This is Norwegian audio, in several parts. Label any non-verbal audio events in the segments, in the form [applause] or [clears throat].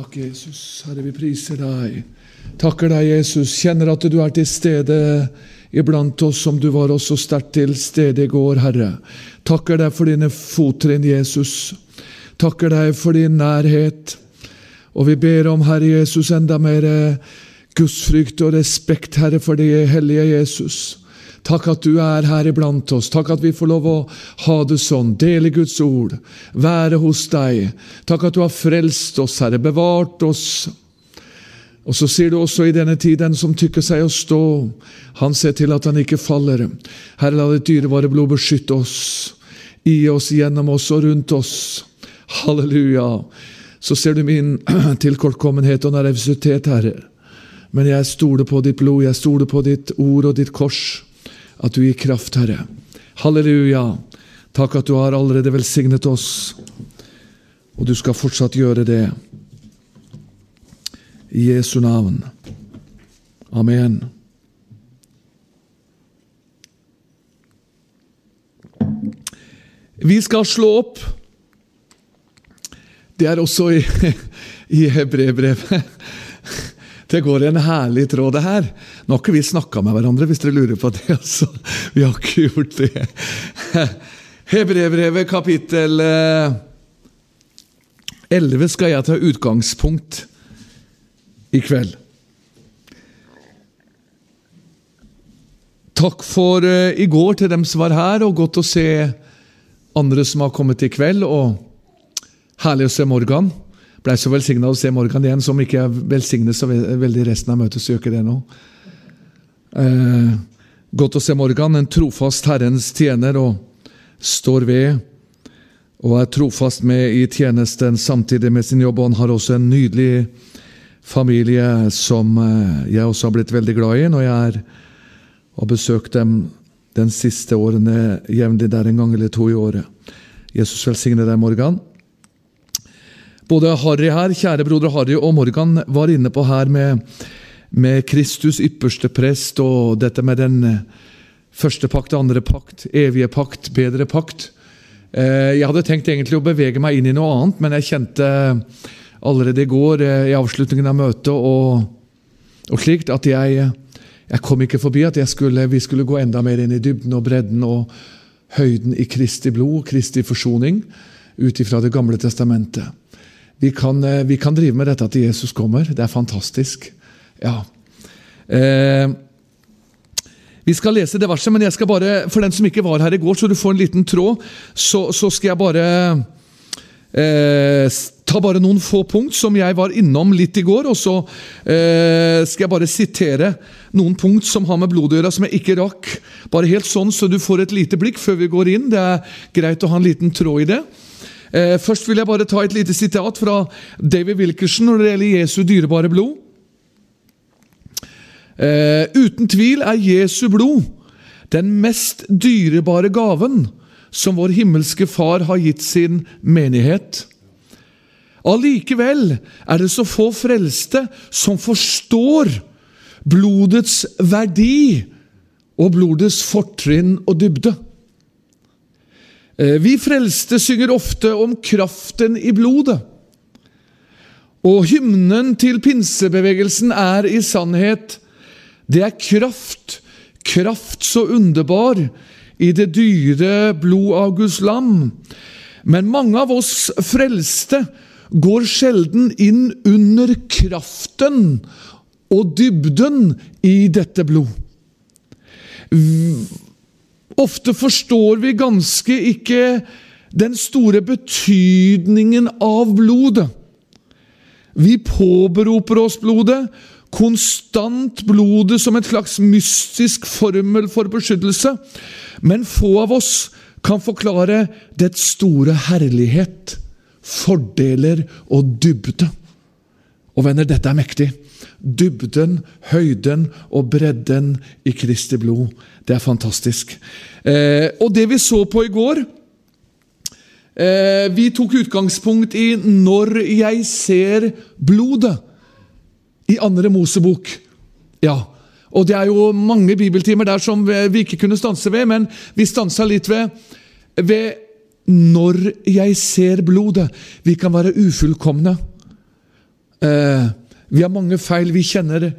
Takk, Jesus. Herre, vi priser deg. Takker deg, Jesus. Kjenner at du er til stede iblant oss som du var også sterkt til stede i går, Herre. Takker deg for dine fottrinn, Jesus. Takker deg for din nærhet. Og vi ber om, Herre Jesus, enda mer gudsfrykt og respekt, Herre, for det hellige Jesus. Takk at du er her iblant oss. Takk at vi får lov å ha det sånn. Dele Guds ord. Være hos deg. Takk at du har frelst oss, Herre. Bevart oss. Og så sier du også i denne tid, den som tykker seg å stå, han ser til at han ikke faller. Herre, la ditt dyrebare blod beskytte oss. I oss, gjennom oss og rundt oss. Halleluja. Så ser du min [clears throat] tilkortkommenhet og nervøsitet, Herre. Men jeg stoler på ditt blod, jeg stoler på ditt ord og ditt kors at du gir kraft, Herre. Halleluja. Takk at du har allerede velsignet oss, og du skal fortsatt gjøre det. I Jesu navn. Amen. Vi skal slå opp. Det er også i, [laughs] i Hebrevbrevet. Det går en herlig tråd, det her. Nå har ikke vi snakka med hverandre, hvis dere lurer på det. altså. Vi har ikke gjort det. Hebrevbrevet kapittel 11 skal jeg ta utgangspunkt i kveld. Takk for i går til dem som var her, og godt å se andre som har kommet i kveld. Og herlig å se Morgan. Blei så velsigna å se Morgan igjen, som ikke velsignet så veldig resten av møtet. så gjør ikke det nå. Eh, godt å se Morgan, en trofast Herrens tjener, og står ved og er trofast med i tjenesten samtidig med sin jobb. Og han har også en nydelig familie som jeg også har blitt veldig glad i når jeg er, har besøkt dem den siste årene jevnlig der en gang eller to i året. Jesus velsigne deg, Morgan. Både Harry her, kjære broder Harry og Morgan var inne på her med, med Kristus ypperste prest og dette med den første pakt, andre pakt, evige pakt, bedre pakt. Jeg hadde tenkt egentlig å bevege meg inn i noe annet, men jeg kjente allerede i går i avslutningen av møtet og, og slikt at jeg, jeg kom ikke forbi at skulle, vi skulle gå enda mer inn i dybden og bredden og høyden i Kristi blod, Kristi forsoning, ut ifra Det gamle testamentet. Vi kan, vi kan, drive med dette til Jesus kommer. Det er fantastisk. Ja. Eh, vi skal lese det verset, men jeg skal bare, for den som ikke var her i går, så du får en liten tråd, så, så skal jeg bare eh, ta bare noen få punkt som jeg var innom litt i går. Og så eh, skal jeg bare sitere noen punkt som har med blodet å gjøre, som jeg ikke rakk. Bare helt sånn, så du får et lite blikk før vi går inn. Det er greit å ha en liten tråd i det. Eh, først vil jeg bare ta et lite sitat fra David Wilkerson når det gjelder Jesu dyrebare blod. Eh, uten tvil er Jesu blod den mest dyrebare gaven som vår himmelske Far har gitt sin menighet. Allikevel er det så få frelste som forstår blodets verdi og blodets fortrinn og dybde. Vi frelste synger ofte om kraften i blodet. Og hymnen til pinsebevegelsen er i sannhet Det er kraft, kraft så underbar i det dyre blod av Guds lam. Men mange av oss frelste går sjelden inn under kraften og dybden i dette blod. Ofte forstår vi ganske ikke den store betydningen av blodet. Vi påberoper oss blodet, konstant blodet som et slags mystisk formel for beskyttelse, men få av oss kan forklare dets store herlighet, fordeler og dybde. Og venner, dette er mektig. Dybden, høyden og bredden i Kristi blod. Det er fantastisk. Eh, og det vi så på i går eh, Vi tok utgangspunkt i 'Når jeg ser blodet' i andre Mosebok. Ja, og Det er jo mange bibeltimer der som vi ikke kunne stanse ved, men vi stansa litt ved, ved 'Når jeg ser blodet'. Vi kan være ufullkomne. Eh, vi har mange feil. Vi kjenner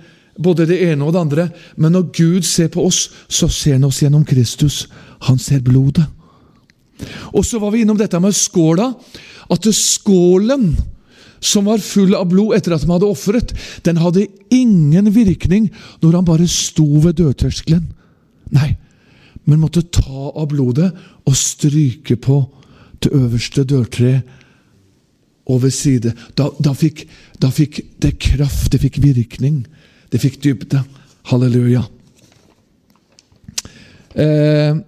både det ene og det andre. Men når Gud ser på oss, så ser han oss gjennom Kristus. Han ser blodet. Og så var vi innom dette med skåla. At skålen som var full av blod etter at de hadde ofret, den hadde ingen virkning når han bare sto ved dørterskelen. Nei, men måtte ta av blodet og stryke på det øverste dørtreet og ved side. Da, da, fikk, da fikk det kraft, det fikk virkning, det fikk dybde. Halleluja. Eh,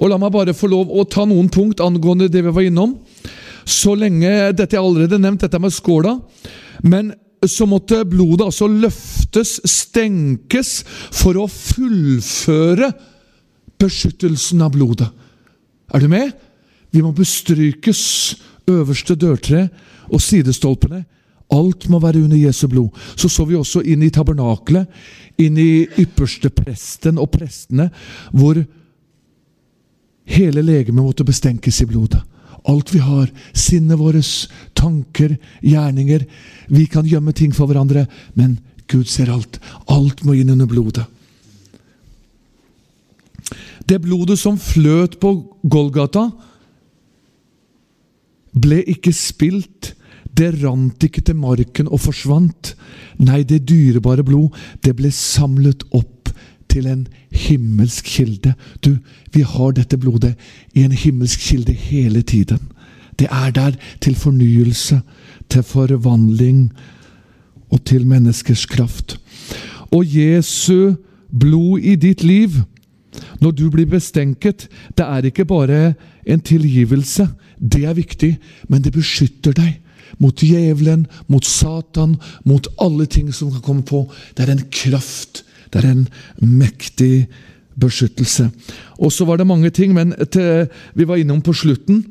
og La meg bare få lov å ta noen punkt angående det vi var innom. Så lenge Dette er allerede nevnt, dette med skåla. Men så måtte blodet altså løftes, stenkes, for å fullføre beskyttelsen av blodet. Er du med? Vi må bestrykes, øverste dørtre og sidestolpene. Alt må være under Jesu blod. Så så vi også inn i tabernakelet, inn i ypperste presten og prestene, hvor hele legemet måtte bestenkes i blodet. Alt vi har, sinnet vårt, tanker, gjerninger. Vi kan gjemme ting for hverandre, men Gud ser alt. Alt må inn under blodet. Det blodet som fløt på Golgata, ble ikke spilt. Det rant ikke til marken og forsvant. Nei, det dyrebare blod, det ble samlet opp til en himmelsk kilde. Du, vi har dette blodet i en himmelsk kilde hele tiden. Det er der til fornyelse, til forvandling og til menneskers kraft. Og Jesu blod i ditt liv, når du blir bestenket, det er ikke bare en tilgivelse. Det er viktig, men det beskytter deg mot djevelen, mot Satan, mot alle ting som kan komme på. Det er en kraft. Det er en mektig beskyttelse. Og så var det mange ting, men til, vi var innom på slutten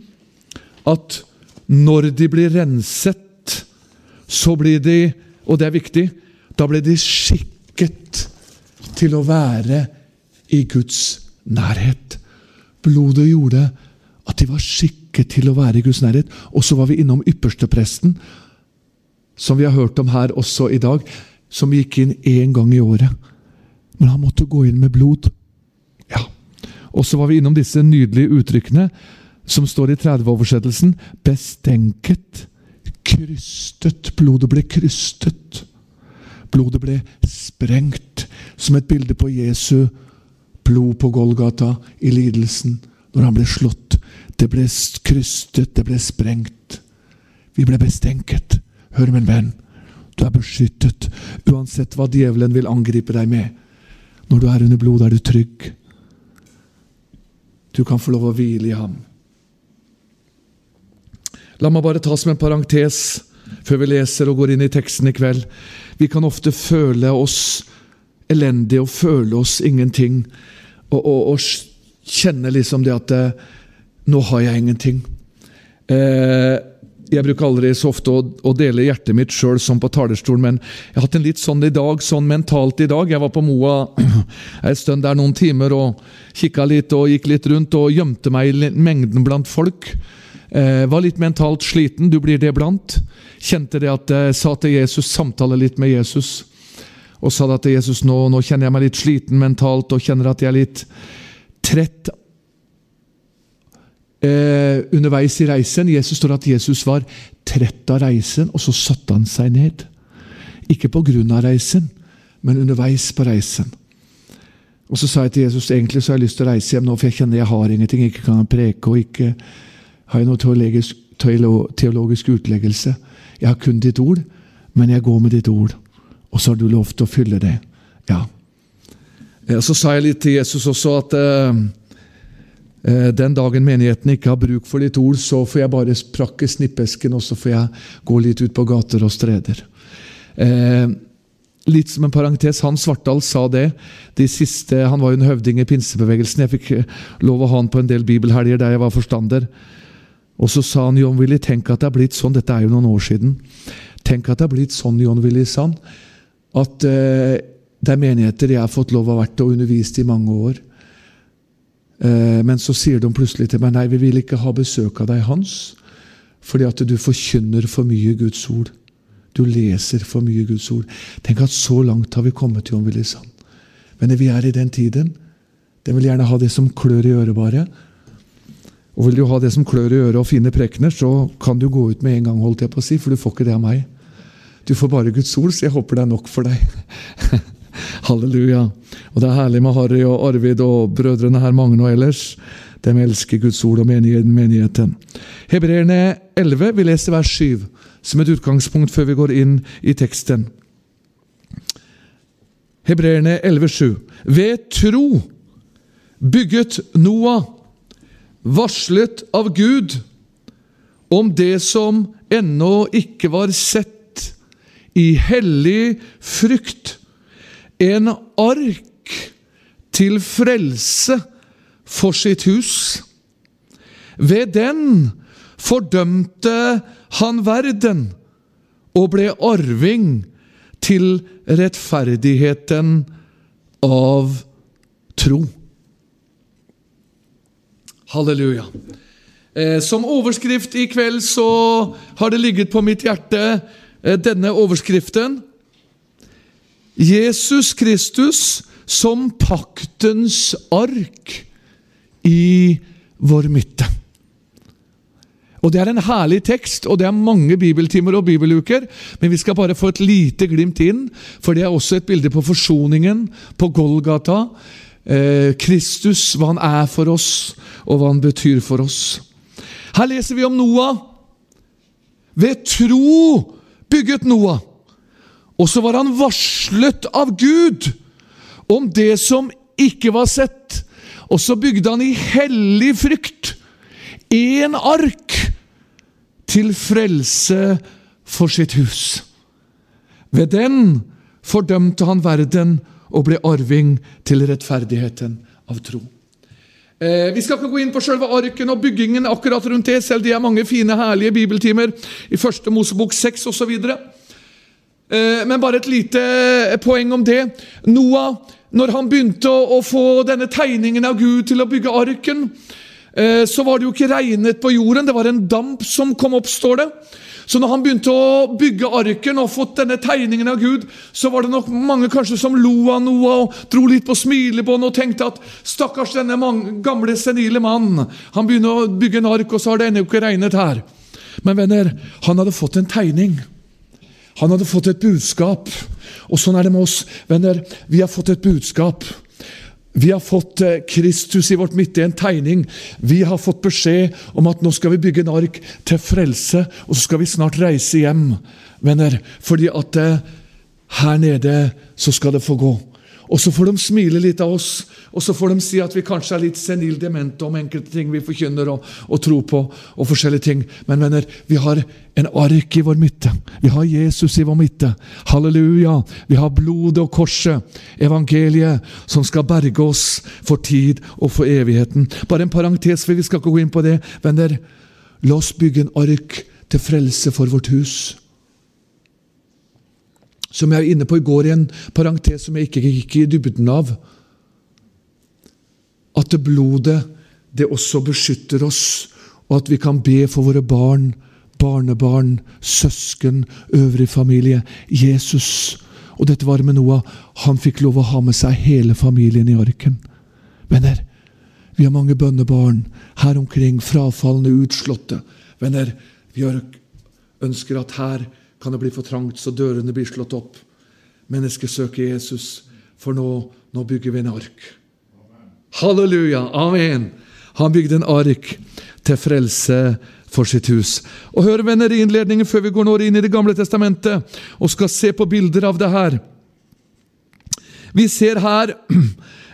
at når de blir renset, så blir de Og det er viktig da blir de skikket til å være i Guds nærhet. Blodet gjorde at de var skikket til å være i Guds nærhet. Og så var vi innom ypperstepresten, som vi har hørt om her også i dag, som gikk inn én gang i året. Men han måtte gå inn med blod. Ja. Og så var vi innom disse nydelige uttrykkene som står i 30-oversettelsen. Bestenket, krystet. Blodet ble krystet. Blodet ble sprengt, som et bilde på Jesu blod på Golgata i lidelsen, når han ble slått. Det ble krystet, det ble sprengt. Vi ble bestenket. Hør, min venn, du er beskyttet, uansett hva djevelen vil angripe deg med. Når du er under blod, er du trygg. Du kan få lov å hvile i ham. La meg bare ta som en parentes før vi leser og går inn i teksten i kveld. Vi kan ofte føle oss elendige og føle oss ingenting. Og, og, og kjenne liksom det at eh, Nå har jeg ingenting. Eh, jeg bruker aldri så ofte å, å dele hjertet mitt sjøl som på talerstolen, men jeg har hatt en litt sånn i dag, sånn mentalt i dag. Jeg var på Moa [clears throat] en stund der noen timer og kikka litt og gikk litt rundt og gjemte meg i mengden blant folk. Eh, var litt mentalt sliten, du blir det blant. Kjente det at jeg sa til Jesus, samtale litt med Jesus. Og sa det til Jesus nå, nå kjenner jeg meg litt sliten mentalt og kjenner at jeg er litt trett eh, underveis i reisen. Jesus står at Jesus var trett av reisen, og så satte han seg ned. Ikke på grunn av reisen, men underveis på reisen. Og Så sa jeg til Jesus egentlig så har jeg lyst til å reise hjem nå, for jeg kjenner jeg har ingenting. Ikke kan preke, og ikke har jeg noen teologisk, teologisk utleggelse. Jeg har kun ditt ord, men jeg går med ditt ord. Og så har du lov til å fylle det. Ja. Og Så sa jeg litt til Jesus også at uh, den dagen menigheten ikke har bruk for ditt ord, så får jeg bare prakke snippesken, og så får jeg gå litt ut på gater og streder. Eh, litt som en parentes, Hans Svartdal sa det. De siste, Han var jo en høvding i pinsebevegelsen. Jeg fikk lov å ha han på en del bibelhelger der jeg var forstander. Og så sa han John Willy, tenk at det er blitt sånn, dette er jo noen år siden. Tenk at det er blitt sånn, John Willy sa han, at eh, det er menigheter jeg har fått lov å vært og undervist i mange år. Eh, men så sier de plutselig til meg nei, vi vil ikke ha besøk av deg, Hans, fordi at du forkynner for mye Guds ord. Du leser for mye Guds ord. Tenk at så langt har vi kommet, John Willy Sand. Men vi er i den tiden. Den vil gjerne ha det som klør i øret, bare. Og vil du ha det som klør i øret og fine prekener, så kan du gå ut med en gang, holdt jeg på å si, for du får ikke det av meg. Du får bare Guds ord, så jeg håper det er nok for deg. [laughs] Halleluja. Og det er herlig med Harry og Arvid og brødrene her, Magne og ellers. De elsker Guds ord og menigheten. Hebreerne 11, vi leser vers 7 som et utgangspunkt før vi går inn i teksten. Hebreerne 11,7. Ved tro bygget Noah, varslet av Gud, om det som ennå ikke var sett, i hellig frykt, en ark til frelse for sitt hus. Ved den fordømte han verden og ble arving til rettferdigheten av tro. Halleluja. Eh, som overskrift i kveld så har det ligget på mitt hjerte denne overskriften. Jesus Kristus som paktens ark i vår midte. Og Det er en herlig tekst, og det er mange bibeltimer og bibeluker. Men vi skal bare få et lite glimt inn, for det er også et bilde på forsoningen, på Golgata. Eh, Kristus, hva han er for oss, og hva han betyr for oss. Her leser vi om Noah. Ved tro bygget Noah. Og så var han varslet av Gud om det som ikke var sett. Og så bygde han i hellig frykt én ark til frelse for sitt hus. Ved den fordømte han verden og ble arving til rettferdigheten av tro. Eh, vi skal ikke gå inn på selve arken og byggingen akkurat rundt det, selv det er mange fine, herlige bibeltimer i første Mosebok 6 osv. Eh, men bare et lite poeng om det. Noah, når han begynte å, å få denne tegningen av Gud til å bygge arken, Eh, så var det jo ikke regnet på jorden, det var en damp som kom opp, står det. Så når han begynte å bygge arken og fått denne tegningen av Gud, så var det nok mange kanskje som lo av noe og dro litt på smilebåndet og tenkte at stakkars denne gamle, senile mannen. Han begynner å bygge en ark, og så har det ennå ikke regnet her. Men venner, han hadde fått en tegning. Han hadde fått et budskap. Og sånn er det med oss. Venner, vi har fått et budskap. Vi har fått eh, Kristus i vårt midte, en tegning. Vi har fått beskjed om at nå skal vi bygge en ark til frelse, og så skal vi snart reise hjem, venner. Fordi at eh, her nede så skal det få gå. Og så får de smile litt av oss, og så får de si at vi kanskje er litt senil demente om enkelte ting vi forkynner og, og tror på, og forskjellige ting. Men venner, vi har en ark i vår midte. Vi har Jesus i vår midte. Halleluja! Vi har blodet og korset, evangeliet, som skal berge oss for tid og for evigheten. Bare en parentes, for vi skal ikke gå inn på det. Venner, la oss bygge en ark til frelse for vårt hus som jeg er inne på i går i en parentes som jeg ikke gikk i dybden av. At det blodet, det også beskytter oss, og at vi kan be for våre barn, barnebarn, søsken, øvrig familie. Jesus. Og dette var med Noah. Han fikk lov å ha med seg hele familien i arken. Venner, vi har mange bønnebarn her omkring, frafalne, utslåtte. Venner, vi ønsker at her kan det bli for trangt, så dørene blir slått opp. Mennesket søker Jesus, for nå, nå bygger vi en ark. Halleluja! Amen! Han bygde en ark til frelse for sitt hus. Og Hør venner i innledningen før vi går nå inn i Det gamle testamentet og skal se på bilder av det her. Vi ser her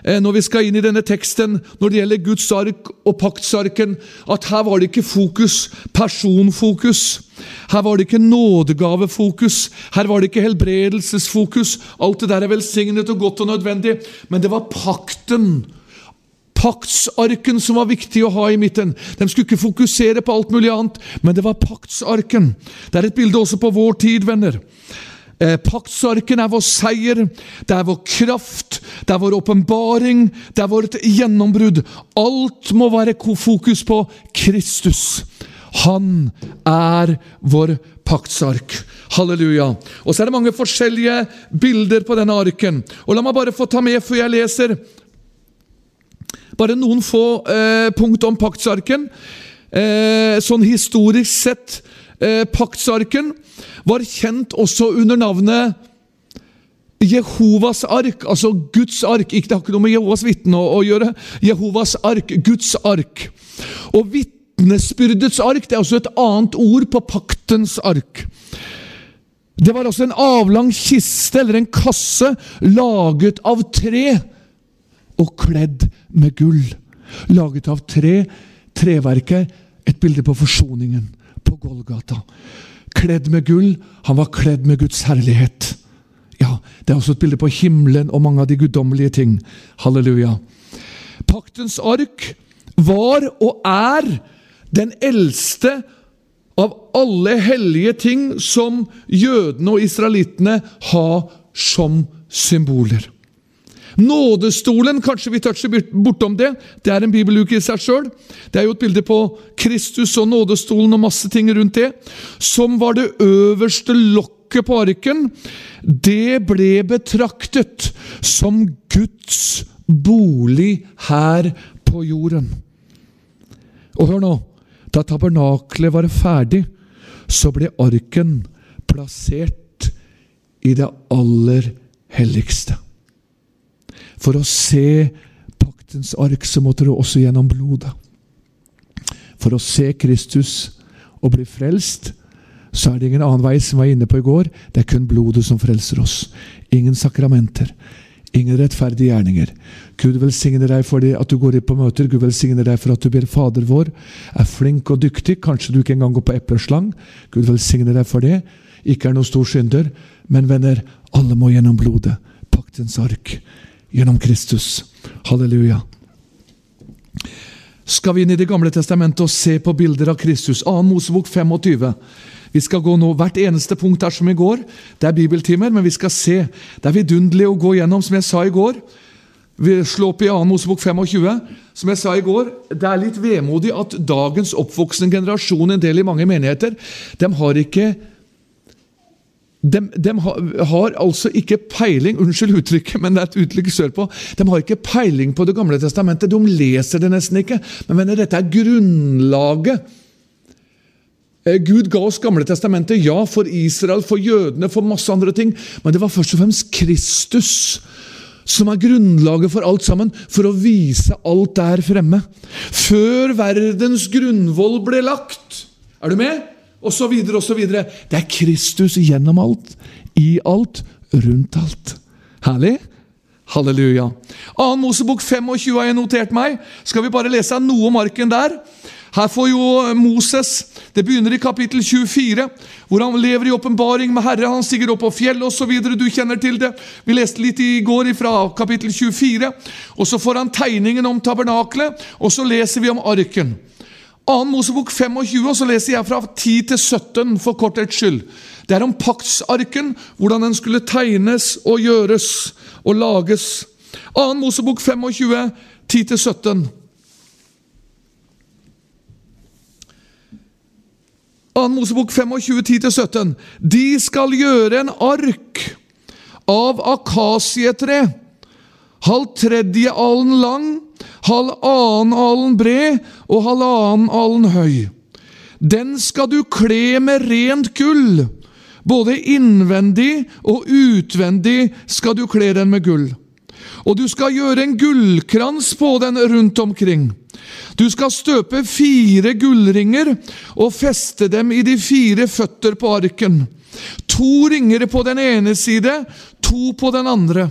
når vi skal inn i denne teksten når det gjelder Guds ark og paktsarken, at her var det ikke fokus, personfokus. Her var det ikke nådegavefokus, her var det ikke helbredelsesfokus. Alt det der er velsignet og godt og nødvendig, men det var pakten. Paktsarken som var viktig å ha i midten. De skulle ikke fokusere på alt mulig annet, men det var paktsarken. Det er et bilde også på vår tid, venner. Eh, paktsarken er vår seier, det er vår kraft, det er vår åpenbaring, det er vårt gjennombrudd. Alt må være fokus på Kristus. Han er vår paktsark. Halleluja. Og så er det mange forskjellige bilder på denne arken. Og La meg bare få ta med før jeg leser bare noen få eh, punkt om paktsarken. Eh, sånn historisk sett, eh, paktsarken var kjent også under navnet Jehovas ark, altså Guds ark. Ikke, det har ikke noe med Jehovas vitne å, å, gjøre. Jehovas ark, Guds ark. Og vitnesbyrdets ark det er også et annet ord på paktens ark. Det var altså en avlang kiste eller en kasse laget av tre og kledd med gull. Laget av tre. Treverket, et bilde på forsoningen Golgata. Kledd med gull. Han var kledd med Guds herlighet. Ja, Det er også et bilde på himmelen og mange av de guddommelige ting. Halleluja. Paktens ark var og er den eldste av alle hellige ting som jødene og israelittene har som symboler. Nådestolen, kanskje vi toucher bortom det. Det er en bibeluke i seg sjøl. Det er jo et bilde på Kristus og nådestolen og masse ting rundt det. Som var det øverste lokket på arken. Det ble betraktet som Guds bolig her på jorden. Og hør nå. Da tabernaklet var ferdig, så ble arken plassert i det aller helligste. For å se paktens ark, så måtte du også gjennom blodet. For å se Kristus og bli frelst, så er det ingen annen vei som var inne på i går. Det er kun blodet som frelser oss. Ingen sakramenter. Ingen rettferdige gjerninger. Gud velsigne deg for at du går på møter. Gud velsigne deg for at du ber Fader vår. Er flink og dyktig. Kanskje du ikke engang går på epleslang. Gud velsigne deg for det. Ikke er noen stor synder. Men venner, alle må gjennom blodet. Paktens ark gjennom Kristus. Halleluja. Skal vi inn i Det gamle testamentet og se på bilder av Kristus? 2. Mosebok 25. Vi skal gå nå hvert eneste punkt her som i går. Det er bibeltimer, men vi skal se. Det er vidunderlig å gå gjennom, som jeg sa i går. Vi slår opp i 2. Mosebok 25. Som jeg sa i går, det er litt vemodig at dagens oppvoksende generasjon, en del i mange menigheter, de har ikke de, de har, har, altså ikke peiling Unnskyld uttrykket, men det er et uttrykk sørpå. De har ikke peiling på Det gamle testamentet. De leser det nesten ikke. Men mener, dette er grunnlaget. Eh, Gud ga oss Gamle testamentet, ja, for Israel, for jødene, for masse andre ting. Men det var først og fremst Kristus som er grunnlaget for alt sammen, for å vise alt der fremme. Før verdens grunnvoll ble lagt. Er du med? Så videre. Det er Kristus gjennom alt, i alt, rundt alt. Herlig? Halleluja. 2. Mosebok 25 har jeg notert meg. Skal vi bare lese noe om arken der? Her får jo Moses Det begynner i kapittel 24, hvor han lever i åpenbaring med Herre. Han stiger opp på fjellet osv. Du kjenner til det. Vi leste litt i går fra kapittel 24. Og så får han tegningen om tabernaklet, og så leser vi om arken. 2. Mosebok 25, og så leser jeg fra 10 til 17 for korthets skyld. Det er om paktsarken, hvordan den skulle tegnes og gjøres og lages. 2. Mosebok 25, 10 til 17. 2. Mosebok 25, 10-17. De skal gjøre en ark av akasietre, halv tredje alen lang halvannen alen bred og halvannen alen høy. Den skal du kle med rent gull. Både innvendig og utvendig skal du kle den med gull. Og du skal gjøre en gullkrans på den rundt omkring. Du skal støpe fire gullringer og feste dem i de fire føtter på arken. To ringer på den ene side, to på den andre.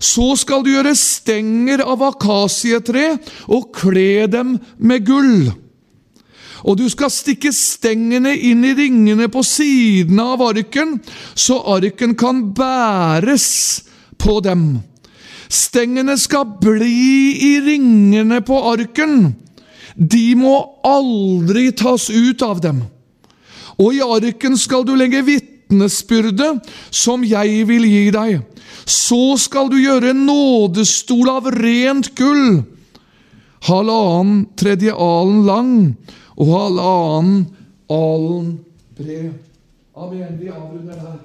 Så skal du gjøre stenger av akasietre og kle dem med gull. Og du skal stikke stengene inn i ringene på sidene av arken, så arken kan bæres på dem. Stengene skal bli i ringene på arken. De må aldri tas ut av dem. Og i arken skal du legge vitnesbyrde som jeg vil gi deg. Så skal du gjøre en nådestol av rent gull, halvannen tredje alen lang og halvannen alen bred. Amen. Vi avrunder her.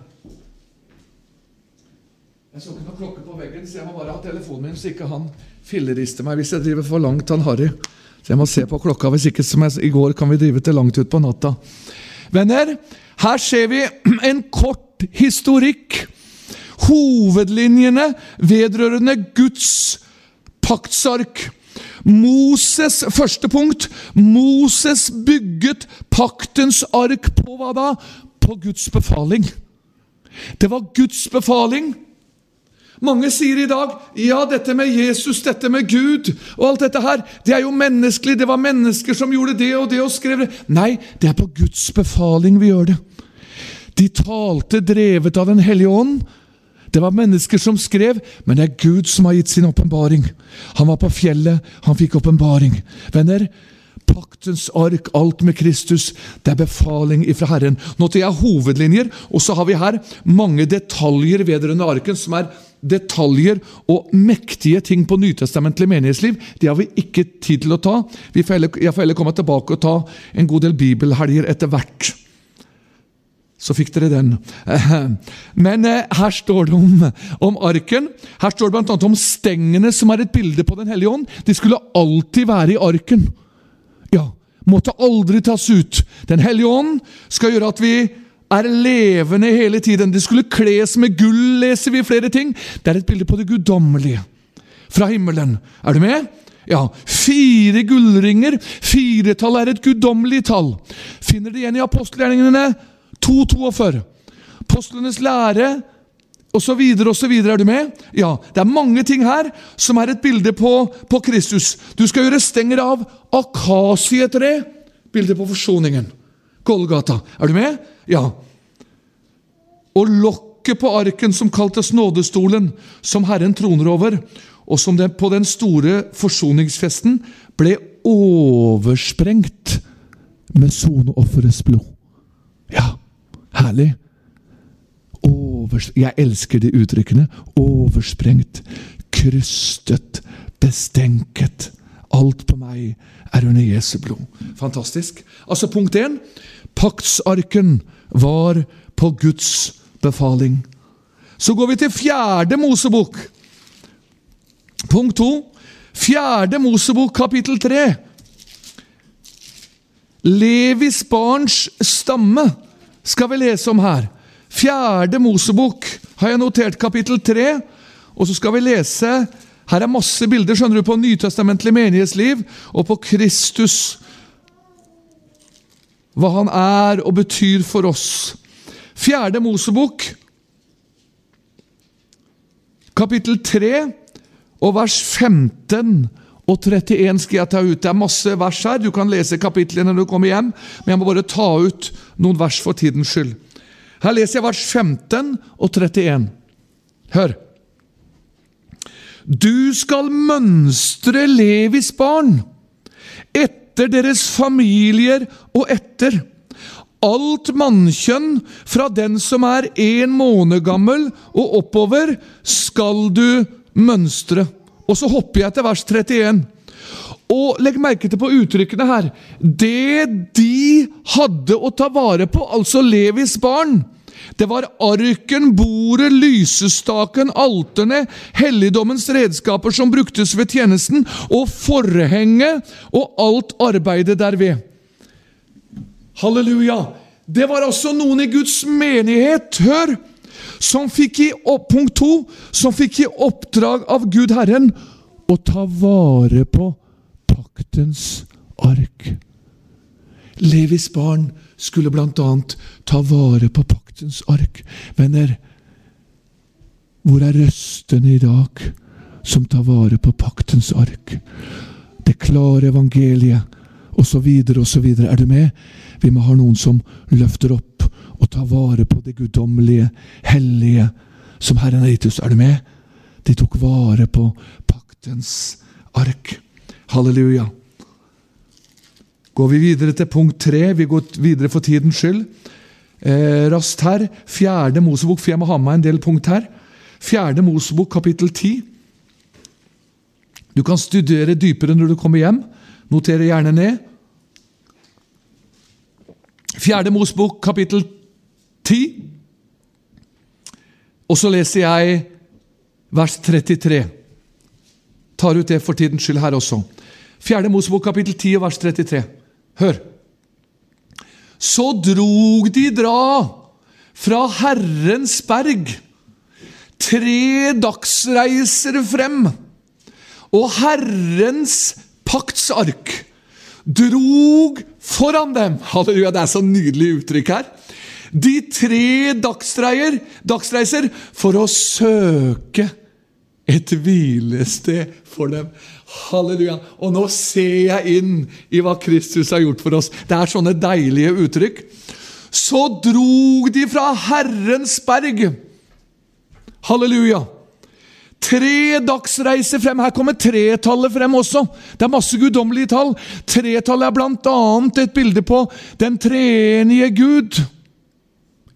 Jeg så ikke noe klokke på veggen, så jeg må bare ha telefonen min så ikke han fillerister meg hvis jeg driver for langt, han Harry. Så jeg må se på klokka, hvis ikke som jeg, i går kan vi drive til langt utpå natta. Venner, her ser vi [clears throat] en kort historikk. Hovedlinjene vedrørende Guds paktsark. Moses, første punkt. Moses bygget paktens ark på hva da? På Guds befaling. Det var Guds befaling. Mange sier i dag ja, dette med Jesus, dette med Gud og alt dette her, det er jo menneskelig. Det var mennesker som gjorde det og det og skrev det. Nei, det er på Guds befaling vi gjør det. De talte drevet av Den hellige ånd. Det var mennesker som skrev, men det er Gud som har gitt sin åpenbaring. Han var på fjellet, han fikk åpenbaring. Venner, paktens ark, alt med Kristus, det er befaling ifra Herren. Nå til jeg hovedlinjer, og så har vi her mange detaljer vedrørende arken, som er detaljer og mektige ting på nytestamentlig menighetsliv. Det har vi ikke tid til å ta. jeg får heller komme tilbake og ta en god del bibelhelger etter hvert. Så fikk dere den. [laughs] Men eh, her står det om, om arken. Her står det bl.a. om stengene, som er et bilde på Den hellige ånd. De skulle alltid være i arken. Ja, måtte aldri tas ut. Den hellige ånd skal gjøre at vi er levende hele tiden. De skulle kles med gull, leser vi flere ting. Det er et bilde på det guddommelige fra himmelen. Er du med? Ja, Fire gullringer. Firetall er et guddommelig tall. Finner det igjen i apostelgjerningene 2.42. Postlenes lære osv. osv. Er du med? Ja, Det er mange ting her som er et bilde på, på Kristus. Du skal gjøre stenger av akasietre. Bilde på forsoningen. Golgata. Er du med? Ja. Og lokket på arken som kaltes nådestolen, som Herren troner over, og som det på den store forsoningsfesten ble oversprengt med soneofferets blod. Ja. Herlig. Overs Jeg elsker de uttrykkene. Oversprengt, krystet, bestenket. Alt på meg er under Jesu blod. Fantastisk. Altså, punkt én. Paktsarken var på Guds befaling. Så går vi til fjerde Mosebok. Punkt to. Fjerde Mosebok, kapittel tre. Levis barns stamme skal vi lese om her. Fjerde Mosebok har jeg notert kapittel tre. Og så skal vi lese Her er masse bilder skjønner du, på nytestamentlig menighetsliv og på Kristus. Hva han er og betyr for oss. Fjerde Mosebok, kapittel 3 og vers 15 og 31 skal jeg ta ut. Det er masse vers her. Du kan lese kapitlene når du kommer hjem, men jeg må bare ta ut noen vers for tidens skyld. Her leser jeg vers 15 og 31. Hør. Du skal mønstre Levis barn etter deres familier og etter. Alt mannkjønn fra den som er en måned gammel og oppover, skal du mønstre. Og så hopper jeg til vers 31. Og legg merke til på uttrykkene her. Det de hadde å ta vare på, altså Levis barn, det var arken, bordet, lysestaken, alterne, helligdommens redskaper som bruktes ved tjenesten, og forhenget og alt arbeidet derved. Halleluja! Det var altså noen i Guds menighet, hør, som fikk i punkt to, som fikk i oppdrag av Gud Herren å ta vare på paktens ark. Levis barn skulle bl.a. ta vare på paktens ark. Venner, hvor er røstene i dag som tar vare på paktens ark? Det klare evangeliet, osv., osv. Er du med? Vi må ha noen som løfter opp og ta vare på det guddommelige, hellige, som Herren har gitt oss. Er du med? De tok vare på paktens ark. Halleluja. Går vi videre til punkt tre, vi går videre for tidens skyld. Eh, raskt her. Fjerde Mosebok, for jeg må ha med meg en del punkt her. Fjerde Mosebok, kapittel ti. Du kan studere dypere når du kommer hjem. Notere gjerne ned. Fjerde Mosebok, kapittel ti. Og så leser jeg vers 33. Tar ut det for tidens skyld her også. Fjerde Mosebok kapittel 10 vers 33. Hør. Så drog de dra fra Herrens berg, tre dagsreiser frem, og Herrens paktsark drog foran dem. Halleluja, det er så nydelig uttrykk her. De tre dagsreier, dagsreiser for å søke et hvilested for dem. Halleluja. Og nå ser jeg inn i hva Kristus har gjort for oss. Det er sånne deilige uttrykk. Så drog de fra Herrens berg. Halleluja. Tre dagsreiser frem. Her kommer tretallet frem også. Det er masse guddommelige tall. Tretallet er bl.a. et bilde på den treenige Gud.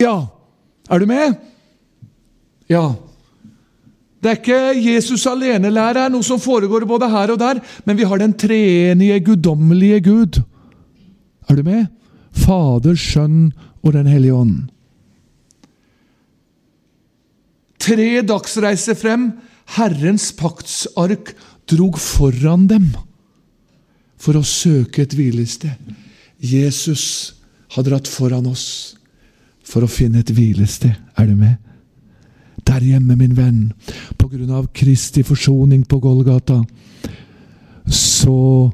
Ja, er du med? Ja. Det er ikke Jesus alene-lære, noe som foregår både her og der, men vi har den treenige, guddommelige Gud. Er du med? Fader, Sønn og Den hellige ånd. Tre dagsreiser frem. Herrens paktsark drog foran dem for å søke et hvilested. Jesus har dratt foran oss for å finne et hvilested. Er du med? Der hjemme, min venn, på grunn av Kristi forsoning på Golgata, så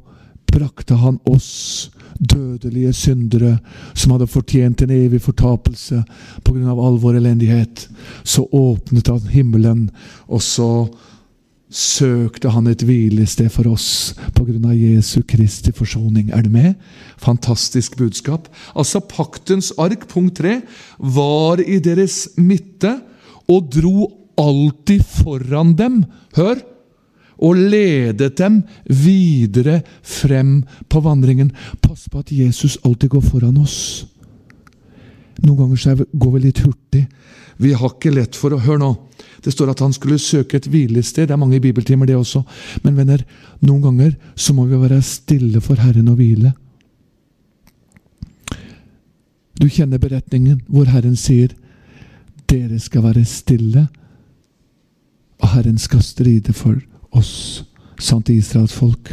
brakte han oss dødelige syndere som hadde fortjent en evig fortapelse pga. all vår elendighet. Så åpnet han himmelen, og så søkte han et hvilested for oss pga. Jesu Kristi forsoning. Er du med? Fantastisk budskap. Altså, paktens ark, punkt tre, var i deres midte og dro alltid foran dem. Hør! og ledet dem videre frem på vandringen. Pass på at Jesus alltid går foran oss. Noen ganger går vi litt hurtig. Vi har ikke lett for å Hør nå. Det står at han skulle søke et hvilested. Det er mange bibeltimer, det også. Men venner, noen ganger så må vi være stille for Herren og hvile. Du kjenner beretningen hvor Herren sier dere skal være stille, og Herren skal stride for oss, sant Israels folk.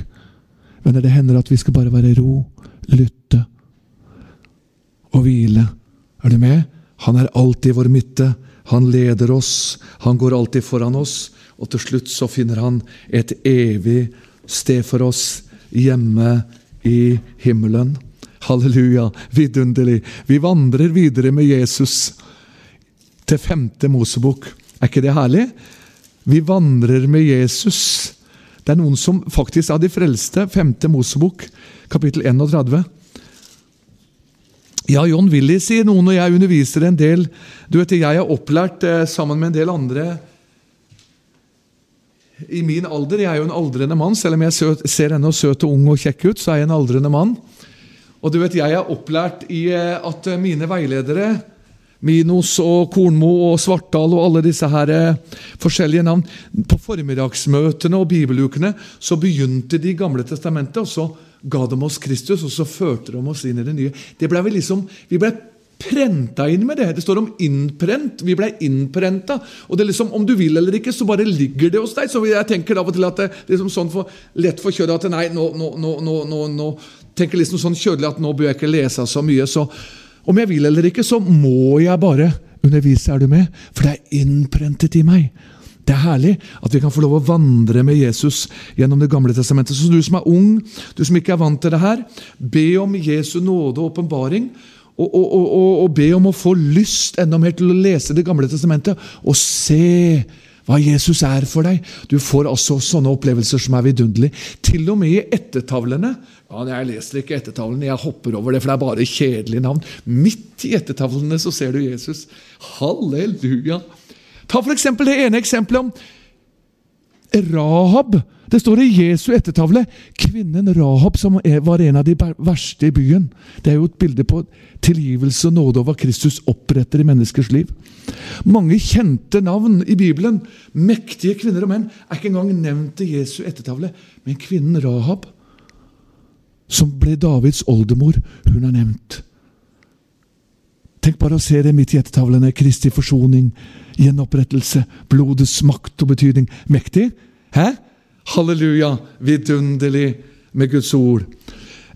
Men det hender at vi skal bare være ro, lytte og hvile. Er du med? Han er alltid i vår midte. Han leder oss. Han går alltid foran oss. Og til slutt så finner han et evig sted for oss hjemme i himmelen. Halleluja, vidunderlig. Vi vandrer videre med Jesus til femte Mosebok. Er ikke det herlig? Vi vandrer med Jesus. Det er noen som faktisk av de frelste, femte Mosebok, kapittel 31. Ja, John Willy, sier noen, og jeg underviser en del. Du vet, Jeg er opplært eh, sammen med en del andre i min alder. Jeg er jo en aldrende mann. Selv om jeg ser ennå søt og ung og kjekk ut, så er jeg en aldrende mann. Og du vet, Jeg er opplært i eh, at mine veiledere Minos og Kornmo og Svartdal og alle disse her eh, forskjellige navn. På formiddagsmøtene og bibelukene så begynte de Gamle testamentet, og så ga de oss Kristus, og så førte de oss inn i det nye. Det ble vi liksom, vi ble prenta inn med det. Det står om innprent. Vi ble innprenta. Og det er liksom, om du vil eller ikke, så bare ligger det hos deg. Så jeg tenker av og til at det er liksom sånn for lett for kjødet at nei, nå, nå, nå, nå, nå, tenker liksom sånn kjødelig at nå bør jeg ikke lese så mye. så om jeg vil eller ikke, så må jeg bare undervise. Er du med? For det er innprentet i meg. Det er herlig at vi kan få lov å vandre med Jesus gjennom Det gamle testamentet. Så du som er ung, du som ikke er vant til det her, be om Jesu nåde og åpenbaring. Og, og, og, og, be om å få lyst enda mer til å lese Det gamle testamentet og se hva Jesus er for deg. Du får altså sånne opplevelser som er vidunderlige. Til og med i ettertavlene ja, Jeg leser ikke ettertavlene, jeg hopper over det, for det er bare kjedelige navn. Midt i ettertavlene så ser du Jesus. Halleluja! Ta for eksempel det ene eksempelet om Rahab. Det står i Jesu ettertavle kvinnen Rahab, som var en av de verste i byen. Det er jo et bilde på tilgivelse og nåde over Kristus oppretter i menneskers liv. Mange kjente navn i Bibelen, mektige kvinner og menn, er ikke engang nevnt i Jesu ettertavle. Men kvinnen Rahab som ble Davids oldemor, hun er nevnt. Tenk bare å se det midt i ettertavlene. Kristi forsoning, gjenopprettelse, blodets makt og betydning. Mektig? Hæ? Halleluja! Vidunderlig med Guds ord.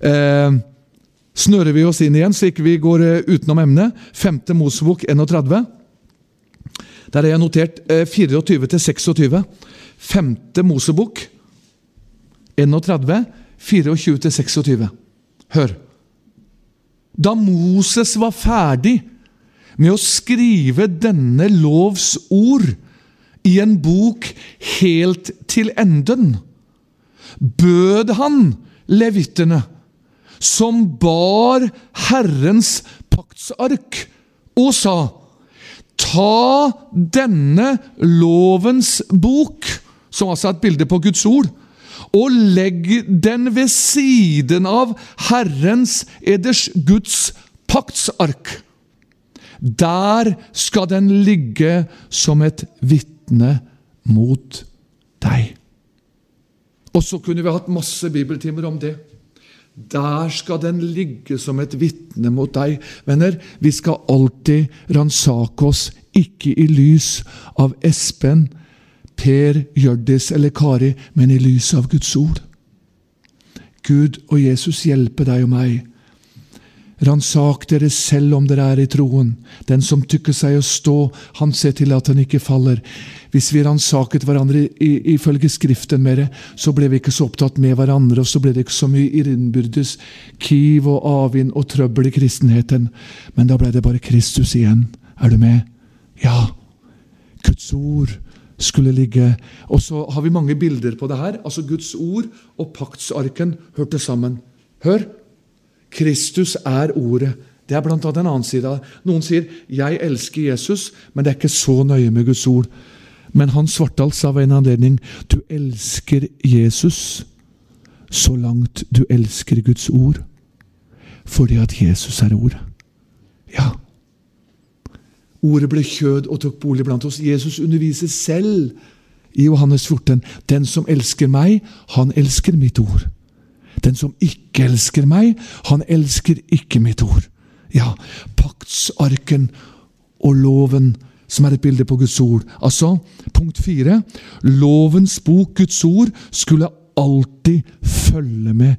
Eh, snører vi oss inn igjen, så ikke vi går eh, utenom emnet. 5. Mosebok 31. Der har jeg notert eh, 24 til 26. 5. Mosebok 31, 24 til 26. Hør. Da Moses var ferdig med å skrive denne lovs ord i en bok helt til enden, bød han levittene, som bar Herrens paktsark, og sa:" Ta denne lovens bok, som altså er et bilde på Guds ord, og legg den ved siden av Herrens eders Guds paktsark. Der skal den ligge som et vitne mot deg. Og så kunne vi hatt masse bibeltimer om det. Der skal den ligge som et vitne mot deg. Venner, vi skal alltid ransake oss, ikke i lys av Espen, Per, Hjørdis eller Kari, men i lys av Guds ord. Gud og Jesus hjelpe deg og meg. Ransak dere selv om dere er i troen. Den som tykker seg å stå, han ser til at han ikke faller. Hvis vi ransaket hverandre ifølge Skriften mer, så ble vi ikke så opptatt med hverandre, og så ble det ikke så mye innbyrdes kiv og avvind og trøbbel i kristenheten. Men da ble det bare Kristus igjen. Er du med? Ja. Guds ord skulle ligge Og så har vi mange bilder på det her. Altså Guds ord og paktsarken hørte sammen. Hør! Kristus er ordet. Det er blant annet en annen side av det. Noen sier 'jeg elsker Jesus', men det er ikke så nøye med Guds ord. Men Hans Svartdal sa ved en anledning 'du elsker Jesus' så langt du elsker Guds ord. Fordi at Jesus er ordet. Ja. Ordet ble kjød og tok bolig blant oss. Jesus underviser selv i Johannes 14. Den som elsker meg, han elsker mitt ord. Den som ikke elsker meg, han elsker ikke mitt ord. Ja, paktsarken og loven, som er et bilde på Guds ord. Altså, punkt fire. Lovens bok, Guds ord, skulle alltid følge med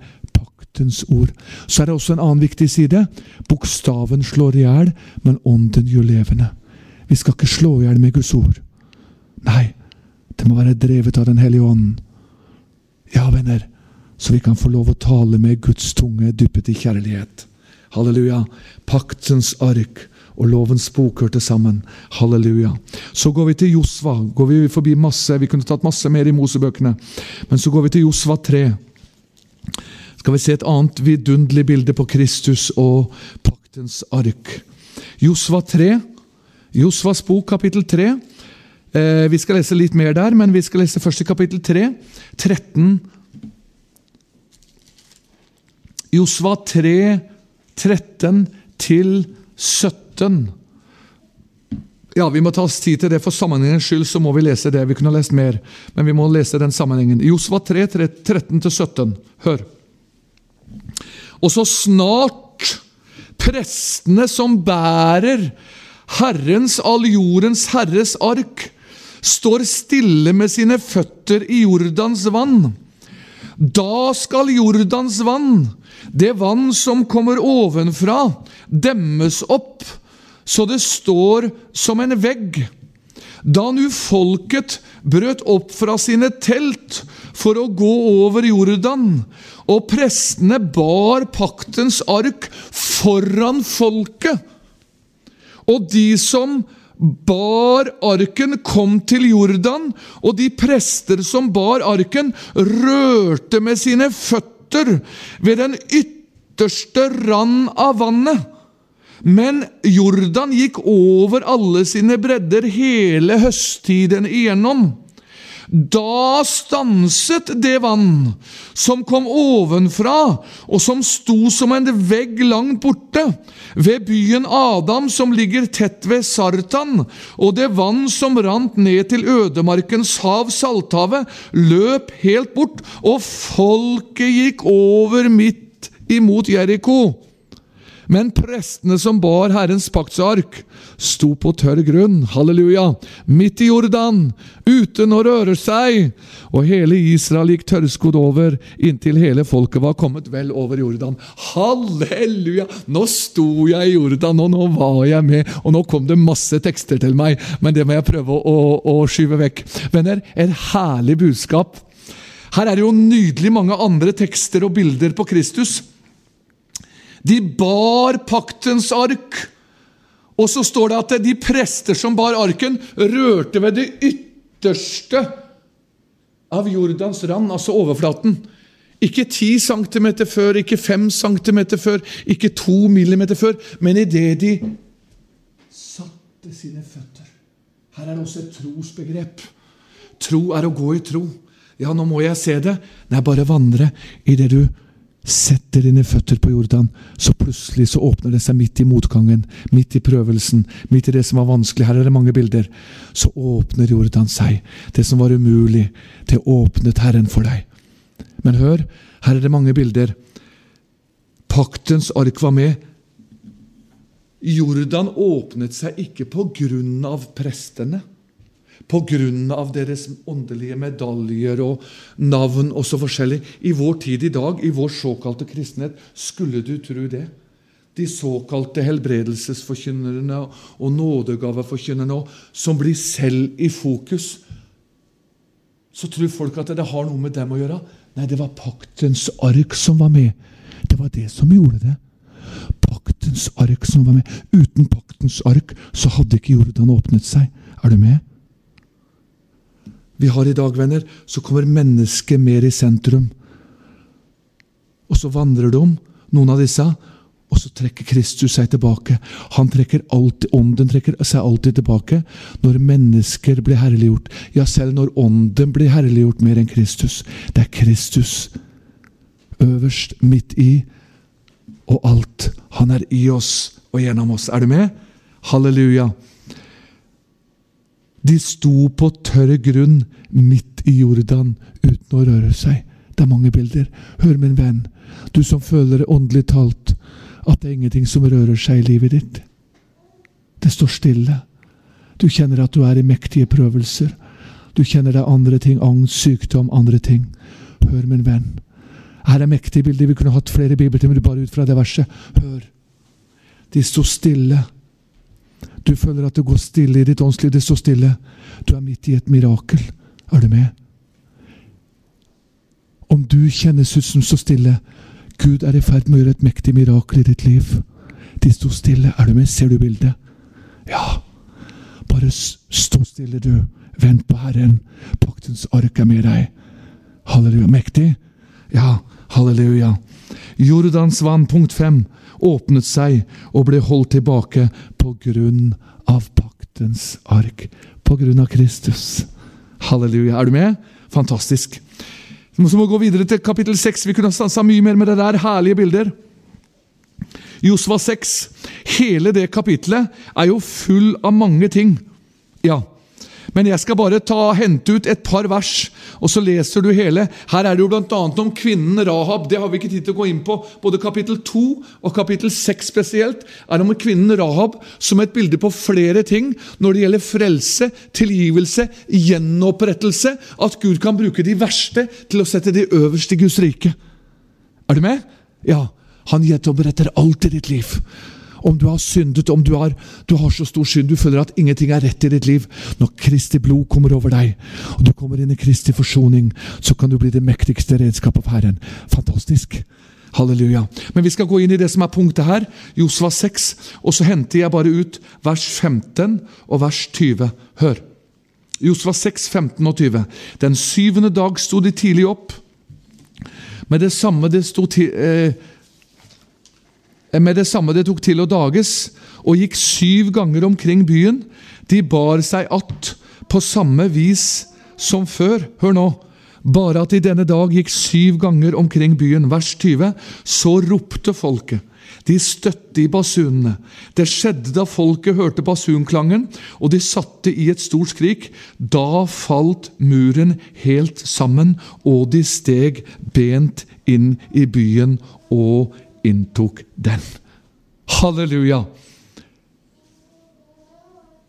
paktens ord. Så er det også en annen viktig side. Bokstaven slår i hjel, men ånden gjør levende. Vi skal ikke slå i hjel med Guds ord. Nei, det må være drevet av Den hellige ånd. Ja, venner så vi kan få lov å tale med Guds tunge dyppet i kjærlighet. Halleluja. Paktens ark og lovens bok hørte sammen. Halleluja. Så går vi til Josva. Går Vi forbi masse, vi kunne tatt masse mer i Mosebøkene. Men så går vi til Josva 3. Skal vi se et annet vidunderlig bilde på Kristus og paktens ark. Josva 3. Josvas bok, kapittel 3. Eh, vi skal lese litt mer der, men vi skal lese først i kapittel 3, 13 Josva 3, 13 til 17. Ja, Vi må ta oss tid til det. For sammenhengens skyld så må vi lese det. Vi kunne lest mer, men vi må lese den sammenhengen. Josva 3, 13-17. Hør. Og så snart prestene som bærer Herrens, all jordens Herres ark, står stille med sine føtter i Jordans vann, da skal Jordans vann det vann som kommer ovenfra, demmes opp, så det står som en vegg. Da nu folket brøt opp fra sine telt for å gå over Jordan, og prestene bar paktens ark foran folket, og de som bar arken, kom til Jordan, og de prester som bar arken, rørte med sine føtter ved den ytterste rand av vannet. Men Jordan gikk over alle sine bredder hele høsttiden igjennom. Da stanset det vann som kom ovenfra, og som sto som en vegg langt borte, ved byen Adam, som ligger tett ved Sartan, og det vann som rant ned til ødemarkens hav, Salthavet, løp helt bort, og folket gikk over midt imot Jeriko. Men prestene som bar Herrens paktsark, sto på tørr grunn, halleluja, midt i Jordan, uten å røre seg, og hele Israel gikk tørrskodd over, inntil hele folket var kommet vel over Jordan. Halleluja! Nå sto jeg i Jordan, og nå var jeg med, og nå kom det masse tekster til meg, men det må jeg prøve å, å, å skyve vekk. Venner, et herlig budskap. Her er det jo nydelig mange andre tekster og bilder på Kristus. De bar paktens ark. Og så står det at de prester som bar arken, rørte ved det ytterste av Jordans rand, altså overflaten. Ikke 10 cm før, ikke 5 cm før, ikke 2 mm før, men idet de satte sine føtter Her er det også et trosbegrep. Tro er å gå i tro. Ja, nå må jeg se det. Nei, bare vandre i det du setter dine føtter på Jordan, så plutselig så åpner det seg midt i motgangen, midt i prøvelsen, midt i det som var vanskelig. Her er det mange bilder. Så åpner Jordan seg. Det som var umulig, det åpnet Herren for deg. Men hør, her er det mange bilder. Paktens ark var med. Jordan åpnet seg ikke på grunn av prestene pga. deres åndelige medaljer og navn og så forskjellig. I vår tid i dag, i vår såkalte kristenhet, skulle du tro det. De såkalte helbredelsesforkynnerne og nådegaveforkynnerne som blir selv i fokus. Så tror folk at det har noe med dem å gjøre. Nei, det var paktens ark som var med. Det var det som gjorde det. Paktens ark som var med. Uten paktens ark så hadde ikke Jordan åpnet seg. Er du med? Vi har i dag, venner, så kommer mennesket mer i sentrum. Og så vandrer de, noen av disse, og så trekker Kristus seg tilbake. Han trekker alltid, Ånden trekker seg alltid tilbake når mennesker blir herliggjort. Ja, selv når Ånden blir herliggjort mer enn Kristus. Det er Kristus øverst, midt i, og alt. Han er i oss og gjennom oss. Er du med? Halleluja. De sto på tørr grunn midt i Jordan uten å røre seg. Det er mange bilder. Hør, min venn, du som føler åndelig talt, at det er ingenting som rører seg i livet ditt. Det står stille. Du kjenner at du er i mektige prøvelser. Du kjenner det er andre ting, angst, sykdom, andre ting. Hør, min venn. Her er mektige bilder. Vi kunne hatt flere bibeltimer bare ut fra det verset. Hør. De sto stille du føler at det går stille i ditt åndsliv. Det står stille. Du er midt i et mirakel. Er du med? Om du kjennes ut som så stille Gud er i ferd med å gjøre et mektig mirakel i ditt liv. De sto stille. Er du med? Ser du bildet? Ja. Bare stå stille, du. Vent på Herren. Paktens ark er med deg. Halleluja. Mektig? Ja. Halleluja. Jordans vann, punkt fem åpnet seg og ble holdt tilbake på grunn av paktens ark. På grunn av Kristus. Halleluja. Er du med? Fantastisk. Så må vi gå videre til kapittel 6. Vi kunne ha stansa mye mer med det der. Herlige bilder. Josva 6. Hele det kapitlet er jo full av mange ting. Ja, men jeg skal bare ta, hente ut et par vers, og så leser du hele. Her er det jo bl.a. om kvinnen Rahab. Det har vi ikke tid til å gå inn på. Både kapittel 2 og kapittel 6 spesielt er om kvinnen Rahab som et bilde på flere ting når det gjelder frelse, tilgivelse, gjenopprettelse. At Gud kan bruke de verste til å sette de øverst i Guds rike. Er du med? Ja. Han gjenoppretter alt i ditt liv om du har syndet, om du har, du har, så stor synd, du føler at ingenting er rett i ditt liv. Når Kristi blod kommer over deg, og du kommer inn i Kristi forsoning, så kan du bli det mektigste redskapet av Herren. Fantastisk. Halleluja. Men vi skal gå inn i det som er punktet her, Josva 6, og så henter jeg bare ut vers 15 og vers 20. Hør. Josva 6, 15 og 20. Den syvende dag sto de tidlig opp. Med det samme det sto til, eh, med det samme det tok til å dages, og gikk syv ganger omkring byen. De bar seg att på samme vis som før. Hør nå. Bare at de denne dag gikk syv ganger omkring byen. Vers 20. Så ropte folket. De støtte i basunene. Det skjedde da folket hørte basunklangen, og de satte i et stort skrik. Da falt muren helt sammen, og de steg bent inn i byen og inntok den. Halleluja.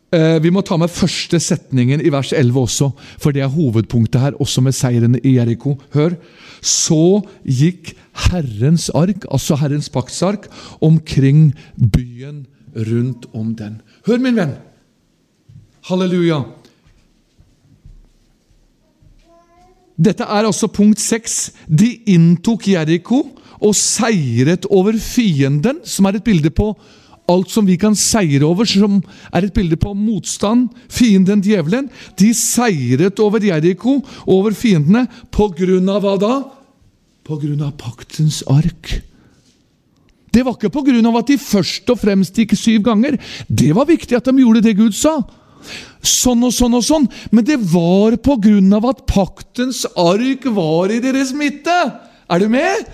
Eh, vi må ta med første setningen i vers 11 også, for det er hovedpunktet her, også med seieren i Jeriko. Hør. Så gikk Herrens ark, altså Herrens paktsark, omkring byen rundt om den. Hør, min venn. Halleluja. Dette er altså punkt seks. De inntok Jeriko og seiret over fienden, som er et bilde på alt som vi kan seire over, som er et bilde på motstand, fienden, djevelen. De seiret over Jeriko, over fiendene, på grunn av hva da? På grunn av paktens ark. Det var ikke på grunn av at de først og fremst gikk syv ganger. Det var viktig at de gjorde det Gud sa. Sånn og sånn og sånn. Men det var på grunn av at paktens ark var i deres midte. Er du med?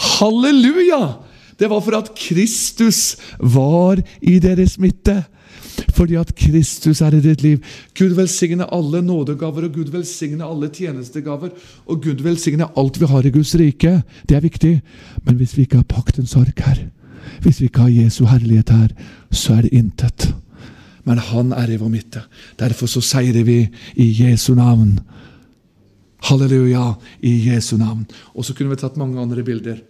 Halleluja! Det var for at Kristus var i deres midte. Fordi at Kristus er i ditt liv. Gud velsigne alle nådegaver, og Gud velsigne alle tjenestegaver. Og Gud velsigne alt vi har i Guds rike. Det er viktig. Men hvis vi ikke har paktens ark her, hvis vi ikke har Jesu herlighet her, så er det intet. Men han er i vår midte. Derfor så seirer vi i Jesu navn. Halleluja, i Jesu navn. Og så kunne vi tatt mange andre bilder.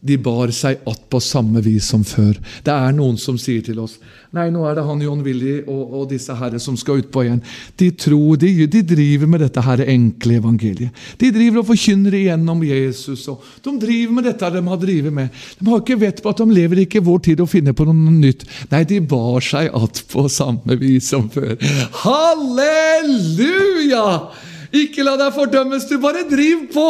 De bar seg att på samme vis som før. Det er noen som sier til oss Nei, nå er det han John Willy og, og disse herre som skal utpå igjen. De tror, de, de, driver med dette her enkle evangeliet. De driver og forkynner igjennom Jesus. og De driver med dette de har drevet med. De har ikke vett på at de lever ikke i vår tid og finner på noe nytt. Nei, de bar seg att på samme vis som før. Halleluja! Ikke la deg fordømmes, du bare driv på!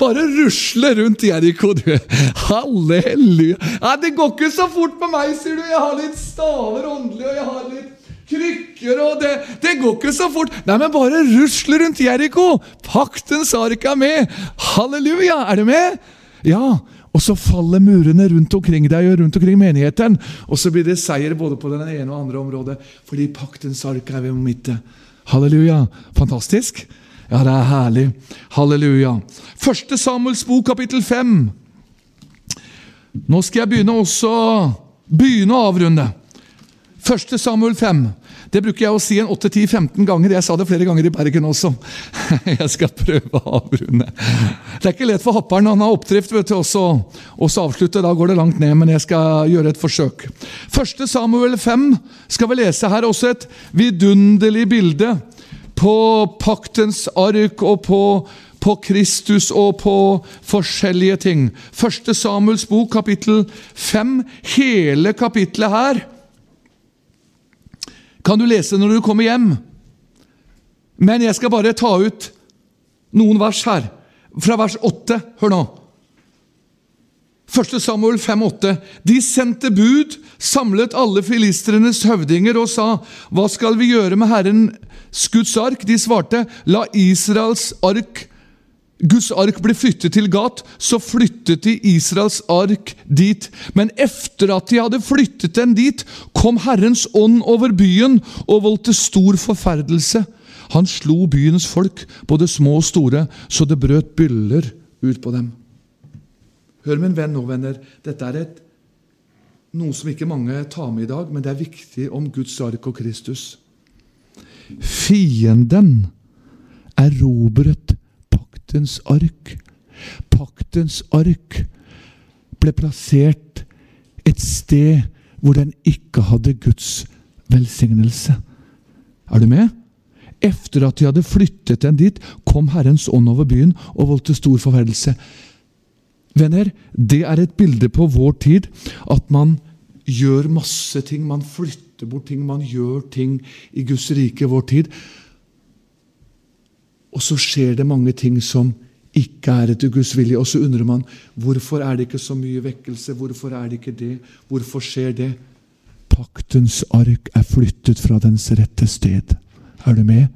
Bare rusle rundt Jeriko, du. [laughs] Halleluja! Nei, det går ikke så fort med meg, sier du. Jeg har litt staver åndelig, og jeg har litt krykker, og det, det går ikke så fort. Nei, men bare rusle rundt Jeriko! Paktens ark er med! Halleluja! Er du med? Ja. Og så faller murene rundt omkring deg og rundt omkring menigheten. Og så blir det seier både på den ene og andre området, fordi paktens ark er ved midtet Halleluja. Fantastisk. Ja, det er herlig. Halleluja. Første Samuels bok, kapittel 5. Nå skal jeg begynne også begynne å avrunde. Første Samuel 5. Det bruker jeg å si en 8-10-15 ganger. Jeg sa det flere ganger i Bergen også. [laughs] Jeg skal prøve å avrunde. Det er ikke lett for hopperen. Han har oppdrift vet du, også, også avslutte. Da går det langt ned, men jeg skal gjøre et forsøk. Første Samuel 5 skal vi lese her også et vidunderlig bilde på paktens ark og på, på, Kristus og på forskjellige ting. Første Samuels bok, kapittel 5. Hele kapittelet her kan du lese når du kommer hjem. Men jeg skal bare ta ut noen vers her. Fra vers 8. Hør nå. 1. Samuel 5,8. De sendte bud, samlet alle filistrenes høvdinger og sa:" Hva skal vi gjøre med Herrens Guds ark? De svarte, la Israels ark Guds ark ble flyttet til Gat, så flyttet de Israels ark dit. Men efter at de hadde flyttet den dit, kom Herrens ånd over byen og voldte stor forferdelse. Han slo byens folk, både små og store, så det brøt byller ut på dem. Hør min venn nå, venner. Dette er et, noe som ikke mange tar med i dag, men det er viktig om Guds ark og Kristus. Fienden erobret paktens ark. Paktens ark ble plassert et sted hvor den ikke hadde Guds velsignelse. Er du med? Efter at de hadde flyttet den dit, kom Herrens ånd over byen og voldte stor forferdelse. Venner, det er et bilde på vår tid at man gjør masse ting. Man flytter bort ting, man gjør ting i Guds rike vår tid. Og så skjer det mange ting som ikke er etter Guds vilje. Og så undrer man hvorfor er det ikke så mye vekkelse. Hvorfor er det ikke det? Hvorfor skjer det? Paktens ark er flyttet fra dens rette sted. Er du med?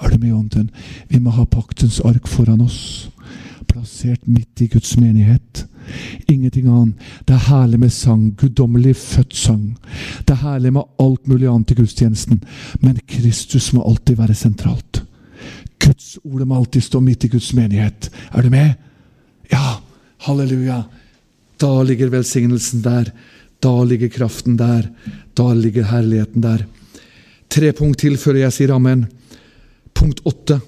Er du med, Ånden? Vi må ha paktens ark foran oss, plassert midt i Guds menighet. Ingenting annet. Det er herlig med sang. Guddommelig født sang. Det er herlig med alt mulig annet i gudstjenesten. Men Kristus må alltid være sentralt. Guds ord må alltid stå midt i Guds menighet. Er du med? Ja. Halleluja. Da ligger velsignelsen der. Da ligger kraften der. Da ligger herligheten der. Tre punkt til før jeg sier amen. Punkt åtte.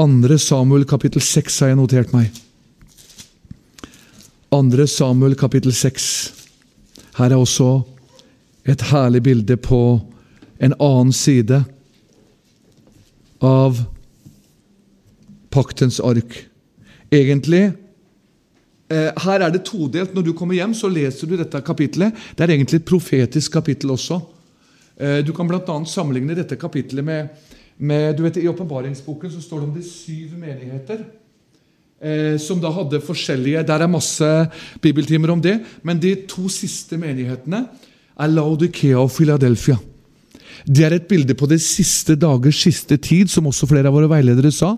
Andre Samuel kapittel 6 har jeg notert meg. Andre Samuel kapittel 6. Her er også et herlig bilde på en annen side av paktens ark. Egentlig eh, Her er det todelt. Når du kommer hjem, så leser du dette kapitlet. Det er egentlig et profetisk kapittel også. Eh, du kan bl.a. sammenligne dette kapitlet med, med du vet, I åpenbaringsboken står det om de syv menigheter. Eh, som da hadde forskjellige Der er masse bibeltimer om det. Men de to siste menighetene er Laudikea og Philadelphia. Det er et bilde på de siste dagers siste tid, som også flere av våre veiledere sa,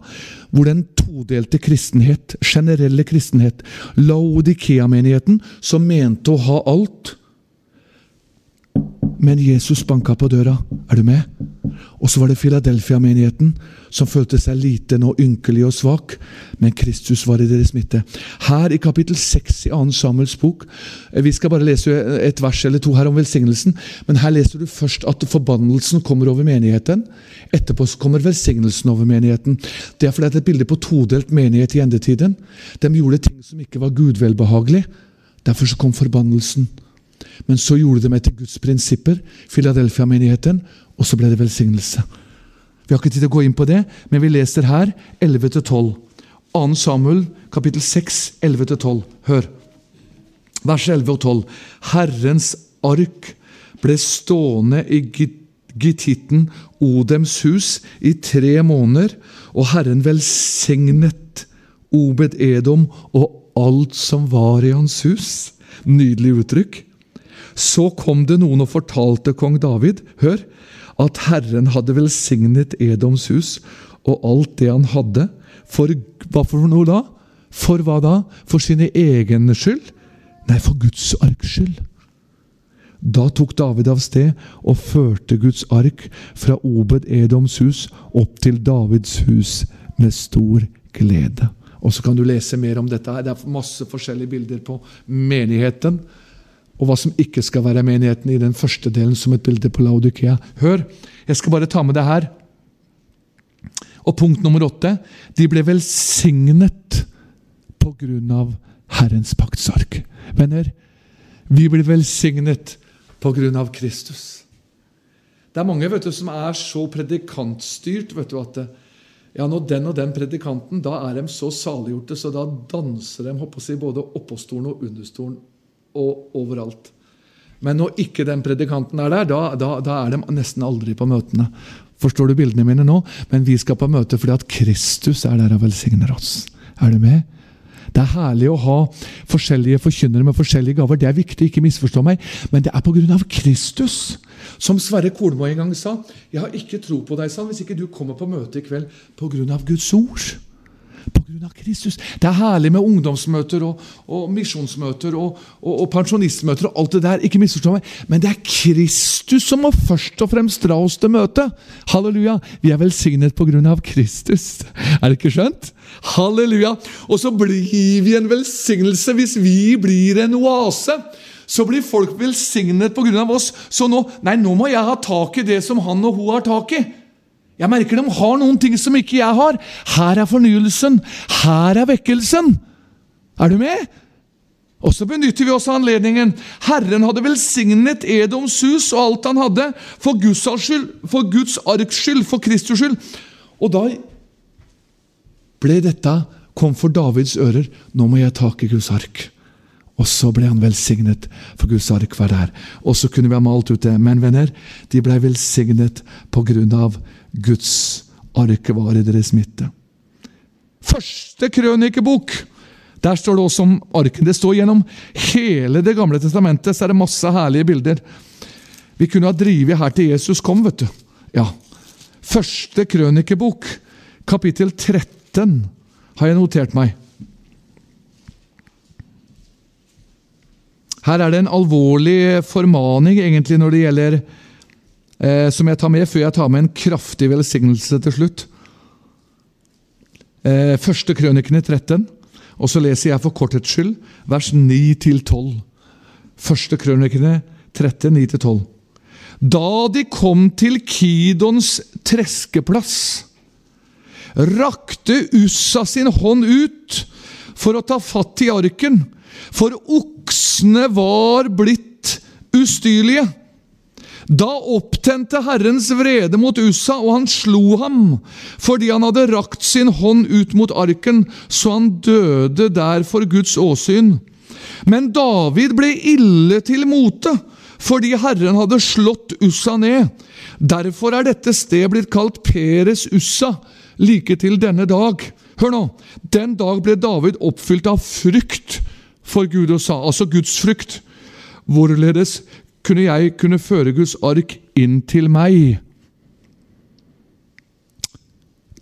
hvor den todelte kristenhet, generelle kristenhet, Laodikea-menigheten, som mente å ha alt, men Jesus banka på døra. Er du med? Og så var det Philadelphia-menigheten, som følte seg liten og ynkelig og svak, men Kristus var i deres midte. Her i kapittel 6 i 2. Samuels bok eh, Vi skal bare lese et vers eller to her om velsignelsen, men her leser du først at forbannelsen kommer over menigheten. Etterpå kommer velsignelsen over menigheten. Det er fordi det er et bilde på todelt menighet i endetiden. De gjorde ting som ikke var gudvelbehagelig. Derfor så kom forbannelsen. Men så gjorde de etter Guds prinsipper, Philadelphia-menigheten, og så ble det velsignelse. Vi har ikke tid til å gå inn på det, men vi leser her 11-12. 2. Samuel kapittel 6, 11-12. Hør. Vers 11 og 12. Herrens ark ble stående i gittitten Odems hus i tre måneder, og Herren velsignet Obed Edom og alt som var i hans hus. Nydelig uttrykk. Så kom det noen og fortalte kong David hør, at Herren hadde velsignet Edoms hus og alt det han hadde. For hva for noe da? For hva da? For sine egne skyld? Nei, for Guds arks skyld. Da tok David av sted og førte Guds ark fra Obed Edoms hus opp til Davids hus med stor glede. Og så kan du lese mer om dette. her. Det er masse forskjellige bilder på menigheten og hva som ikke skal være menigheten i den første delen, som et bilde på Laudikea. Hør, jeg skal bare ta med det her. Og punkt nummer åtte. De ble velsignet på grunn av Herrens paktsark. Venner, vi blir velsignet på grunn av Kristus. Det er mange vet du, som er så predikantstyrt vet du, at ja, når den og den predikanten, da er de så saliggjorte, så da danser de håper å både oppå stolen og under stolen og overalt. Men når ikke den predikanten er der, da, da, da, er de nesten aldri på møtene. Forstår du bildene mine nå? Men vi skal på møte fordi at Kristus er der og velsigner oss. Er du med? Det er herlig å ha forskjellige forkynnere med forskjellige gaver. Det er viktig, ikke misforstå meg, men det er pga. Kristus. Som Sverre Kolmo en gang sa, 'Jeg har ikke tro på deg sa, hvis ikke du kommer på møte i kveld pga. Guds ord'. Pga. Kristus. Det er herlig med ungdomsmøter og, og misjonsmøter og, og, og, pensjonistmøter og alt det der. Ikke misforstå meg, men det er Kristus som må først og fremst dra oss til møte. Halleluja! Vi er velsignet pga. Kristus. Er det ikke skjønt? Halleluja! Og så blir vi en velsignelse hvis vi blir en oase. Så blir folk velsignet pga. oss. Så nå, nei, nå må jeg ha tak i det som han og hun har tak i. Jeg merker de har noen ting som ikke jeg har. Her er fornyelsen. Her er vekkelsen. Er du med? Og så benytter vi oss av anledningen. Herren hadde velsignet Edoms hus og alt han hadde, for Guds, skyld, for Guds arks skyld, for Kristus skyld. Og da ble dette kom for Davids ører. Nå må jeg tak i Guds ark. Og så ble han velsignet, for Guds ark var der. Og så kunne vi ha malt ut det. Men venner, de ble velsignet på grunn av Guds arke var i deres midte. Første krønikebok! Der står det også om arken. Det står gjennom hele Det gamle testamentet så er det masse herlige bilder. Vi kunne ha drevet her til Jesus kom, vet du. Ja. Første krønikebok, kapittel 13, har jeg notert meg. Her er det en alvorlig formaning egentlig når det gjelder eh, som jeg tar med før jeg tar med en kraftig velsignelse til slutt. Eh, første krønikene 13. Og så leser jeg for korthets skyld vers 9-12. Første krønikene 13, 9-12. Da de kom til Kidons treskeplass, rakte Ussa sin hånd ut for å ta fatt i arken, for oksene var blitt ustyrlige. Da opptente Herrens vrede mot Ussa, og han slo ham fordi han hadde rakt sin hånd ut mot arken, så han døde der for Guds åsyn. Men David ble ille til mote fordi Herren hadde slått Ussa ned. Derfor er dette sted blitt kalt Peres Ussa like til denne dag. Hør nå! Den dag ble David oppfylt av frykt for Gud og sa, altså Guds frykt. Hvorledes kunne jeg kunne føre Guds ark inn til meg?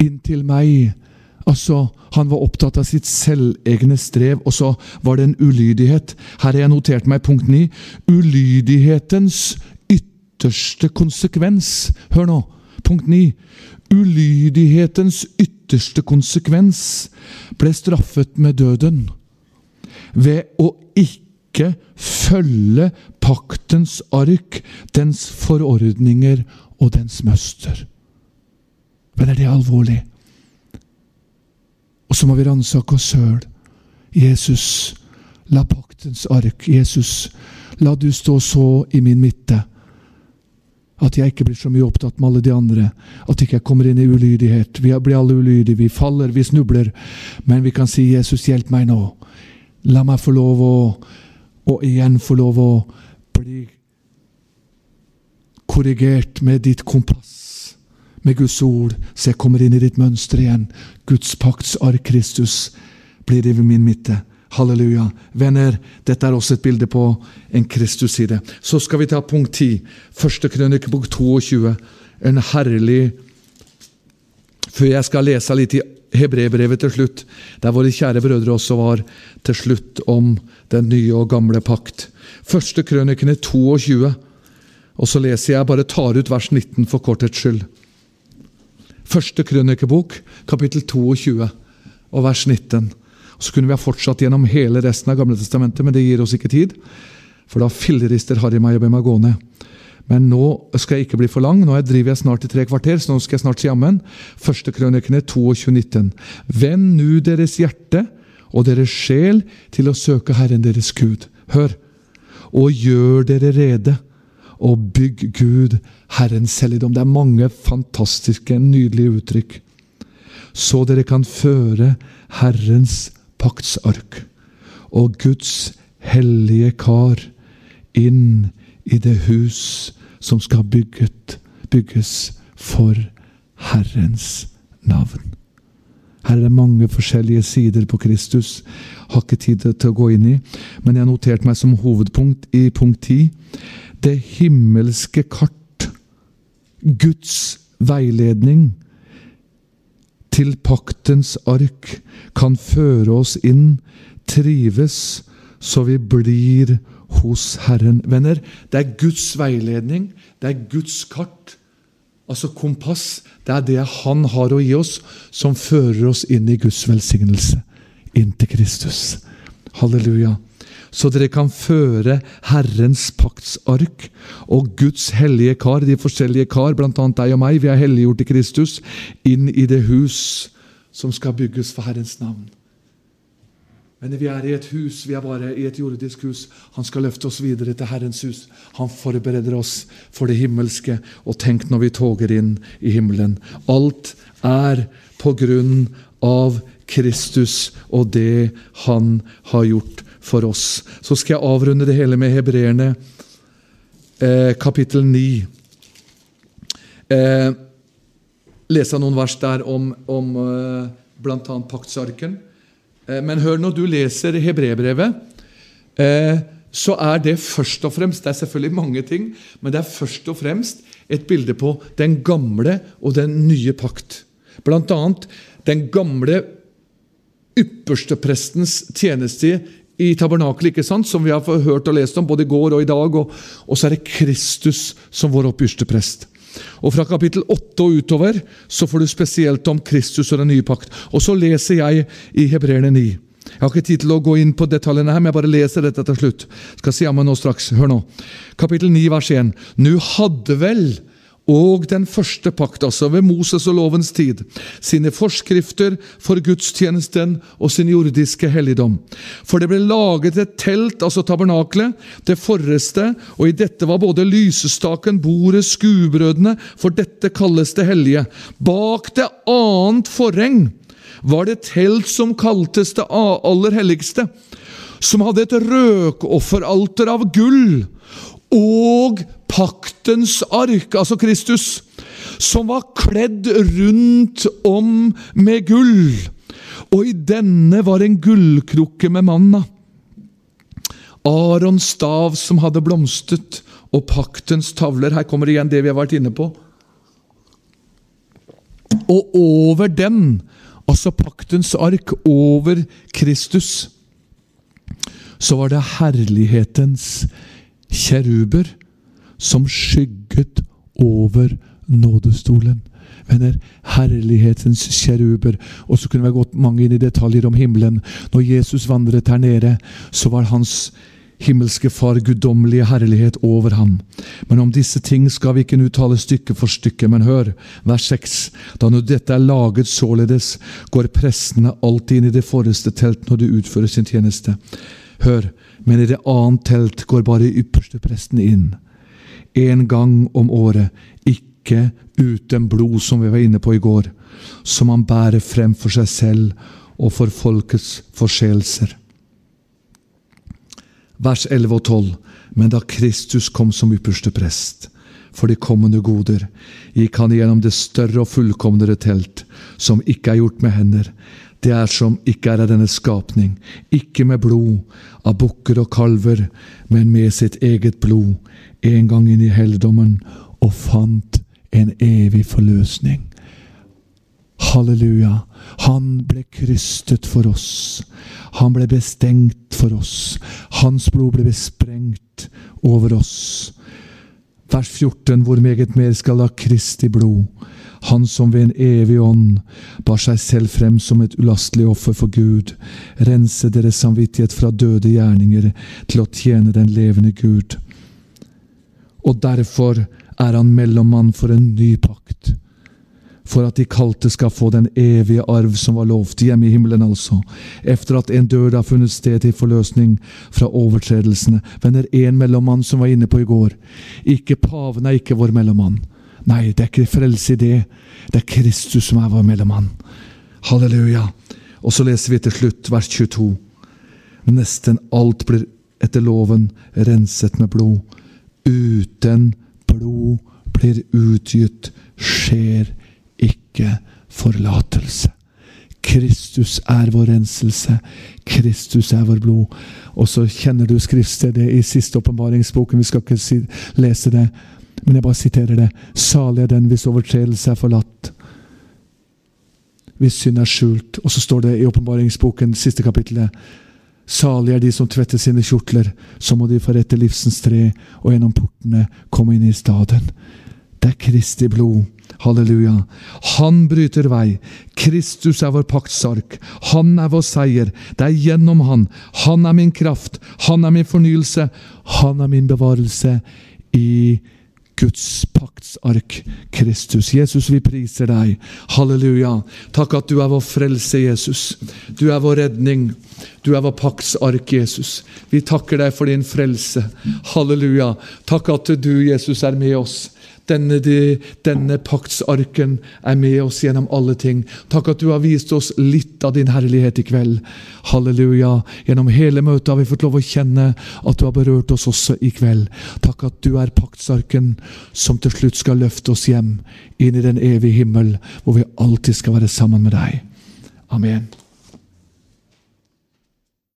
Inn til meg. Altså, Han var opptatt av sitt selvegne strev, og så var det en ulydighet. Her har jeg notert meg punkt 9. Ulydighetens ytterste konsekvens. Hør nå, punkt 9. Ulydighetens ytterste konsekvens ble straffet med døden ved å ikke følge paktens ark, dens forordninger og dens møster. Men er det alvorlig? Og så må vi ransake oss sjøl. Jesus, la paktens ark Jesus, la du stå så i min midte at jeg ikke blir så mye opptatt med alle de andre. At ikke jeg kommer inn i ulydighet. Vi blir alle ulydige. Vi faller, vi snubler. Men vi kan si, 'Jesus, hjelp meg nå'. La meg få lov å Og igjen få lov å bli korrigert med ditt kompass, med Guds ord, så jeg kommer inn i ditt mønster igjen. Guds pakts ark Kristus blir i min midte. Halleluja. Venner, dette er også et bilde på en Kristus-side. Så skal vi ta punkt 10. Første krønikebok 22. En herlig Før jeg skal lese litt i Hebrebrevet til slutt, der våre kjære brødre også var til slutt om den nye og gamle pakt. Første krønikene 22. Og så leser jeg bare tar ut vers 19 for korthets skyld. Første krønikebok, kapittel 22 og vers 19. Så kunne vi ha fortsatt gjennom hele resten av Gamle testamentet, men det gir oss ikke tid. For da fillerister Harry meg og ber meg gå ned. Men nå skal jeg ikke bli for lang. Nå driver jeg snart i tre kvarter, så nå skal jeg snart si Amen. Første krønikene 22.19. Vend nu deres hjerte og deres sjel til å søke Herren deres Gud. Hør! Og gjør dere rede, og bygg Gud, Herrens helligdom. Det er mange fantastiske, nydelige uttrykk. Så dere kan føre Herrens paktsark og Guds hellige kar inn i det hus som skal bygget, bygges for Herrens navn. Her er det mange forskjellige sider på Kristus. Har ikke tid til å gå inn i, men jeg har notert meg som hovedpunkt i punkt 10 det himmelske kart. Guds veiledning til paktens ark kan føre oss inn, trives, så vi blir hos Herren. Venner, det er Guds veiledning, det er Guds kart, altså kompass. Det er det Han har å gi oss, som fører oss inn i Guds velsignelse. Inn til Kristus. Halleluja. Så dere kan føre Herrens paktsark og Guds hellige kar, de forskjellige kar, bl.a. deg og meg, vi er helliggjort i Kristus, inn i det hus som skal bygges for Herrens navn. Men vi er i et hus, vi er bare i et jordisk hus. Han skal løfte oss videre til Herrens hus. Han forbereder oss for det himmelske. Og tenk når vi toger inn i himmelen. Alt er på grunn av Kristus og det han har gjort for oss. Så skal jeg avrunde det hele med hebreerne eh, kapittel 9. Eh, lese noen vers der om, om eh, bl.a. paktsarken. Eh, men hør, når du leser hebreerbrevet, eh, så er det først og fremst Det er selvfølgelig mange ting, men det er først og fremst et bilde på den gamle og den nye pakt. Blant annet den gamle yppersteprestens tjeneste i tabernakelet, ikke sant? som vi har hørt og lest om både i går og i dag. Og, og så er det Kristus som vår oppysterprest. Og Fra kapittel 8 og utover så får du spesielt om Kristus og den nye pakt. Og så leser jeg i Hebreerne 9. Jeg har ikke tid til å gå inn på detaljene her, men jeg bare leser dette til slutt. Skal si meg nå straks. Hør nå. Kapittel 9, vers 1. Nu hadde vel og den første pakt, altså ved Moses og lovens tid, sine forskrifter for gudstjenesten og sin jordiske helligdom. For det ble laget et telt, altså tabernaklet, det forreste, og i dette var både lysestaken, bordet, skuebrødene, for dette kalles det hellige. Bak det annet forheng var det telt som kaltes det aller helligste, som hadde et røkofferalter av gull og paktens ark, altså Kristus, som var kledd rundt om med gull. Og i denne var en gullkrukke med manna. Arons stav som hadde blomstret, og paktens tavler. Her kommer igjen det vi har vært inne på. Og over den, altså paktens ark, over Kristus, så var det herlighetens kjeruber som skygget over nådestolen. Venner, herlighetens kjeruber. Og så kunne vi gått mange inn i detaljer om himmelen. Når Jesus vandret her nede, så var hans himmelske Far guddommelige herlighet over ham. Men om disse ting skal vi ikke uttale tale stykke for stykke, men hør, vers 6. Da når dette er laget således, går prestene alltid inn i det forreste telt når de utfører sin tjeneste. Hør, men i det annet telt går bare ypperste presten inn. En gang om året, ikke uten blod, som vi var inne på i går, som han bærer frem for seg selv og for folkets forseelser. Vers 11 og 12. Men da Kristus kom som ypperste prest for de kommende goder, gikk han gjennom det større og fullkomnere telt, som ikke er gjort med hender, det er som ikke er av denne skapning, ikke med blod, av bukker og kalver, men med sitt eget blod, en gang inn i helligdommen, og fant en evig forløsning. Halleluja. Han ble krystet for oss. Han ble bestengt for oss. Hans blod ble besprengt over oss. Vers 14, hvor meget mer skal ha Kristi blod han som ved en evig ånd bar seg selv frem som et ulastelig offer for Gud, rense deres samvittighet fra døde gjerninger til å tjene den levende Gud. Og derfor er han mellommann for en ny pakt, for at de kalte skal få den evige arv som var lovt, hjemme i himmelen altså, efter at en død har funnet sted til forløsning fra overtredelsene. Venner, en mellommann som var inne på i går. Ikke paven er ikke vår mellommann. Nei, det er ikke frelse i det. Det er Kristus som er vår mellommann. Halleluja. Og så leser vi til slutt vers 22. Nesten alt blir etter loven renset med blod. Uten blod blir utgitt, skjer ikke forlatelse. Kristus er vår renselse. Kristus er vår blod. Og så kjenner du skriftstedet i siste åpenbaringsboken. Vi skal ikke si, lese det. Men jeg bare siterer det. Salig er den hvis overtredelse er forlatt. Hvis synd er skjult. Og så står det i åpenbaringsboken, siste kapittelet. Salig er de som tvetter sine kjortler, så må de få rette livsens tre, og gjennom portene komme inn i staden. Det er Kristi blod. Halleluja. Han bryter vei. Kristus er vår paktsark. Han er vår seier. Det er gjennom han. Han er min kraft. Han er min fornyelse. Han er min bevarelse i Guds paktsark, Kristus. Jesus, vi priser deg. Halleluja. Takk at du er vår frelse, Jesus. Du er vår redning. Du er vår paktsark, Jesus. Vi takker deg for din frelse. Halleluja. Takk at du, Jesus, er med oss. Denne, denne, paktsarken er med oss gjennom alle ting. Takk at du har vist oss litt av din herlighet i kveld. Halleluja. Gjennom hele møtet har vi fått lov å kjenne at du har berørt oss også i kveld. Takk at du er paktsarken som til slutt skal løfte oss hjem inn i den evige himmel, hvor vi alltid skal være sammen med deg. Amen.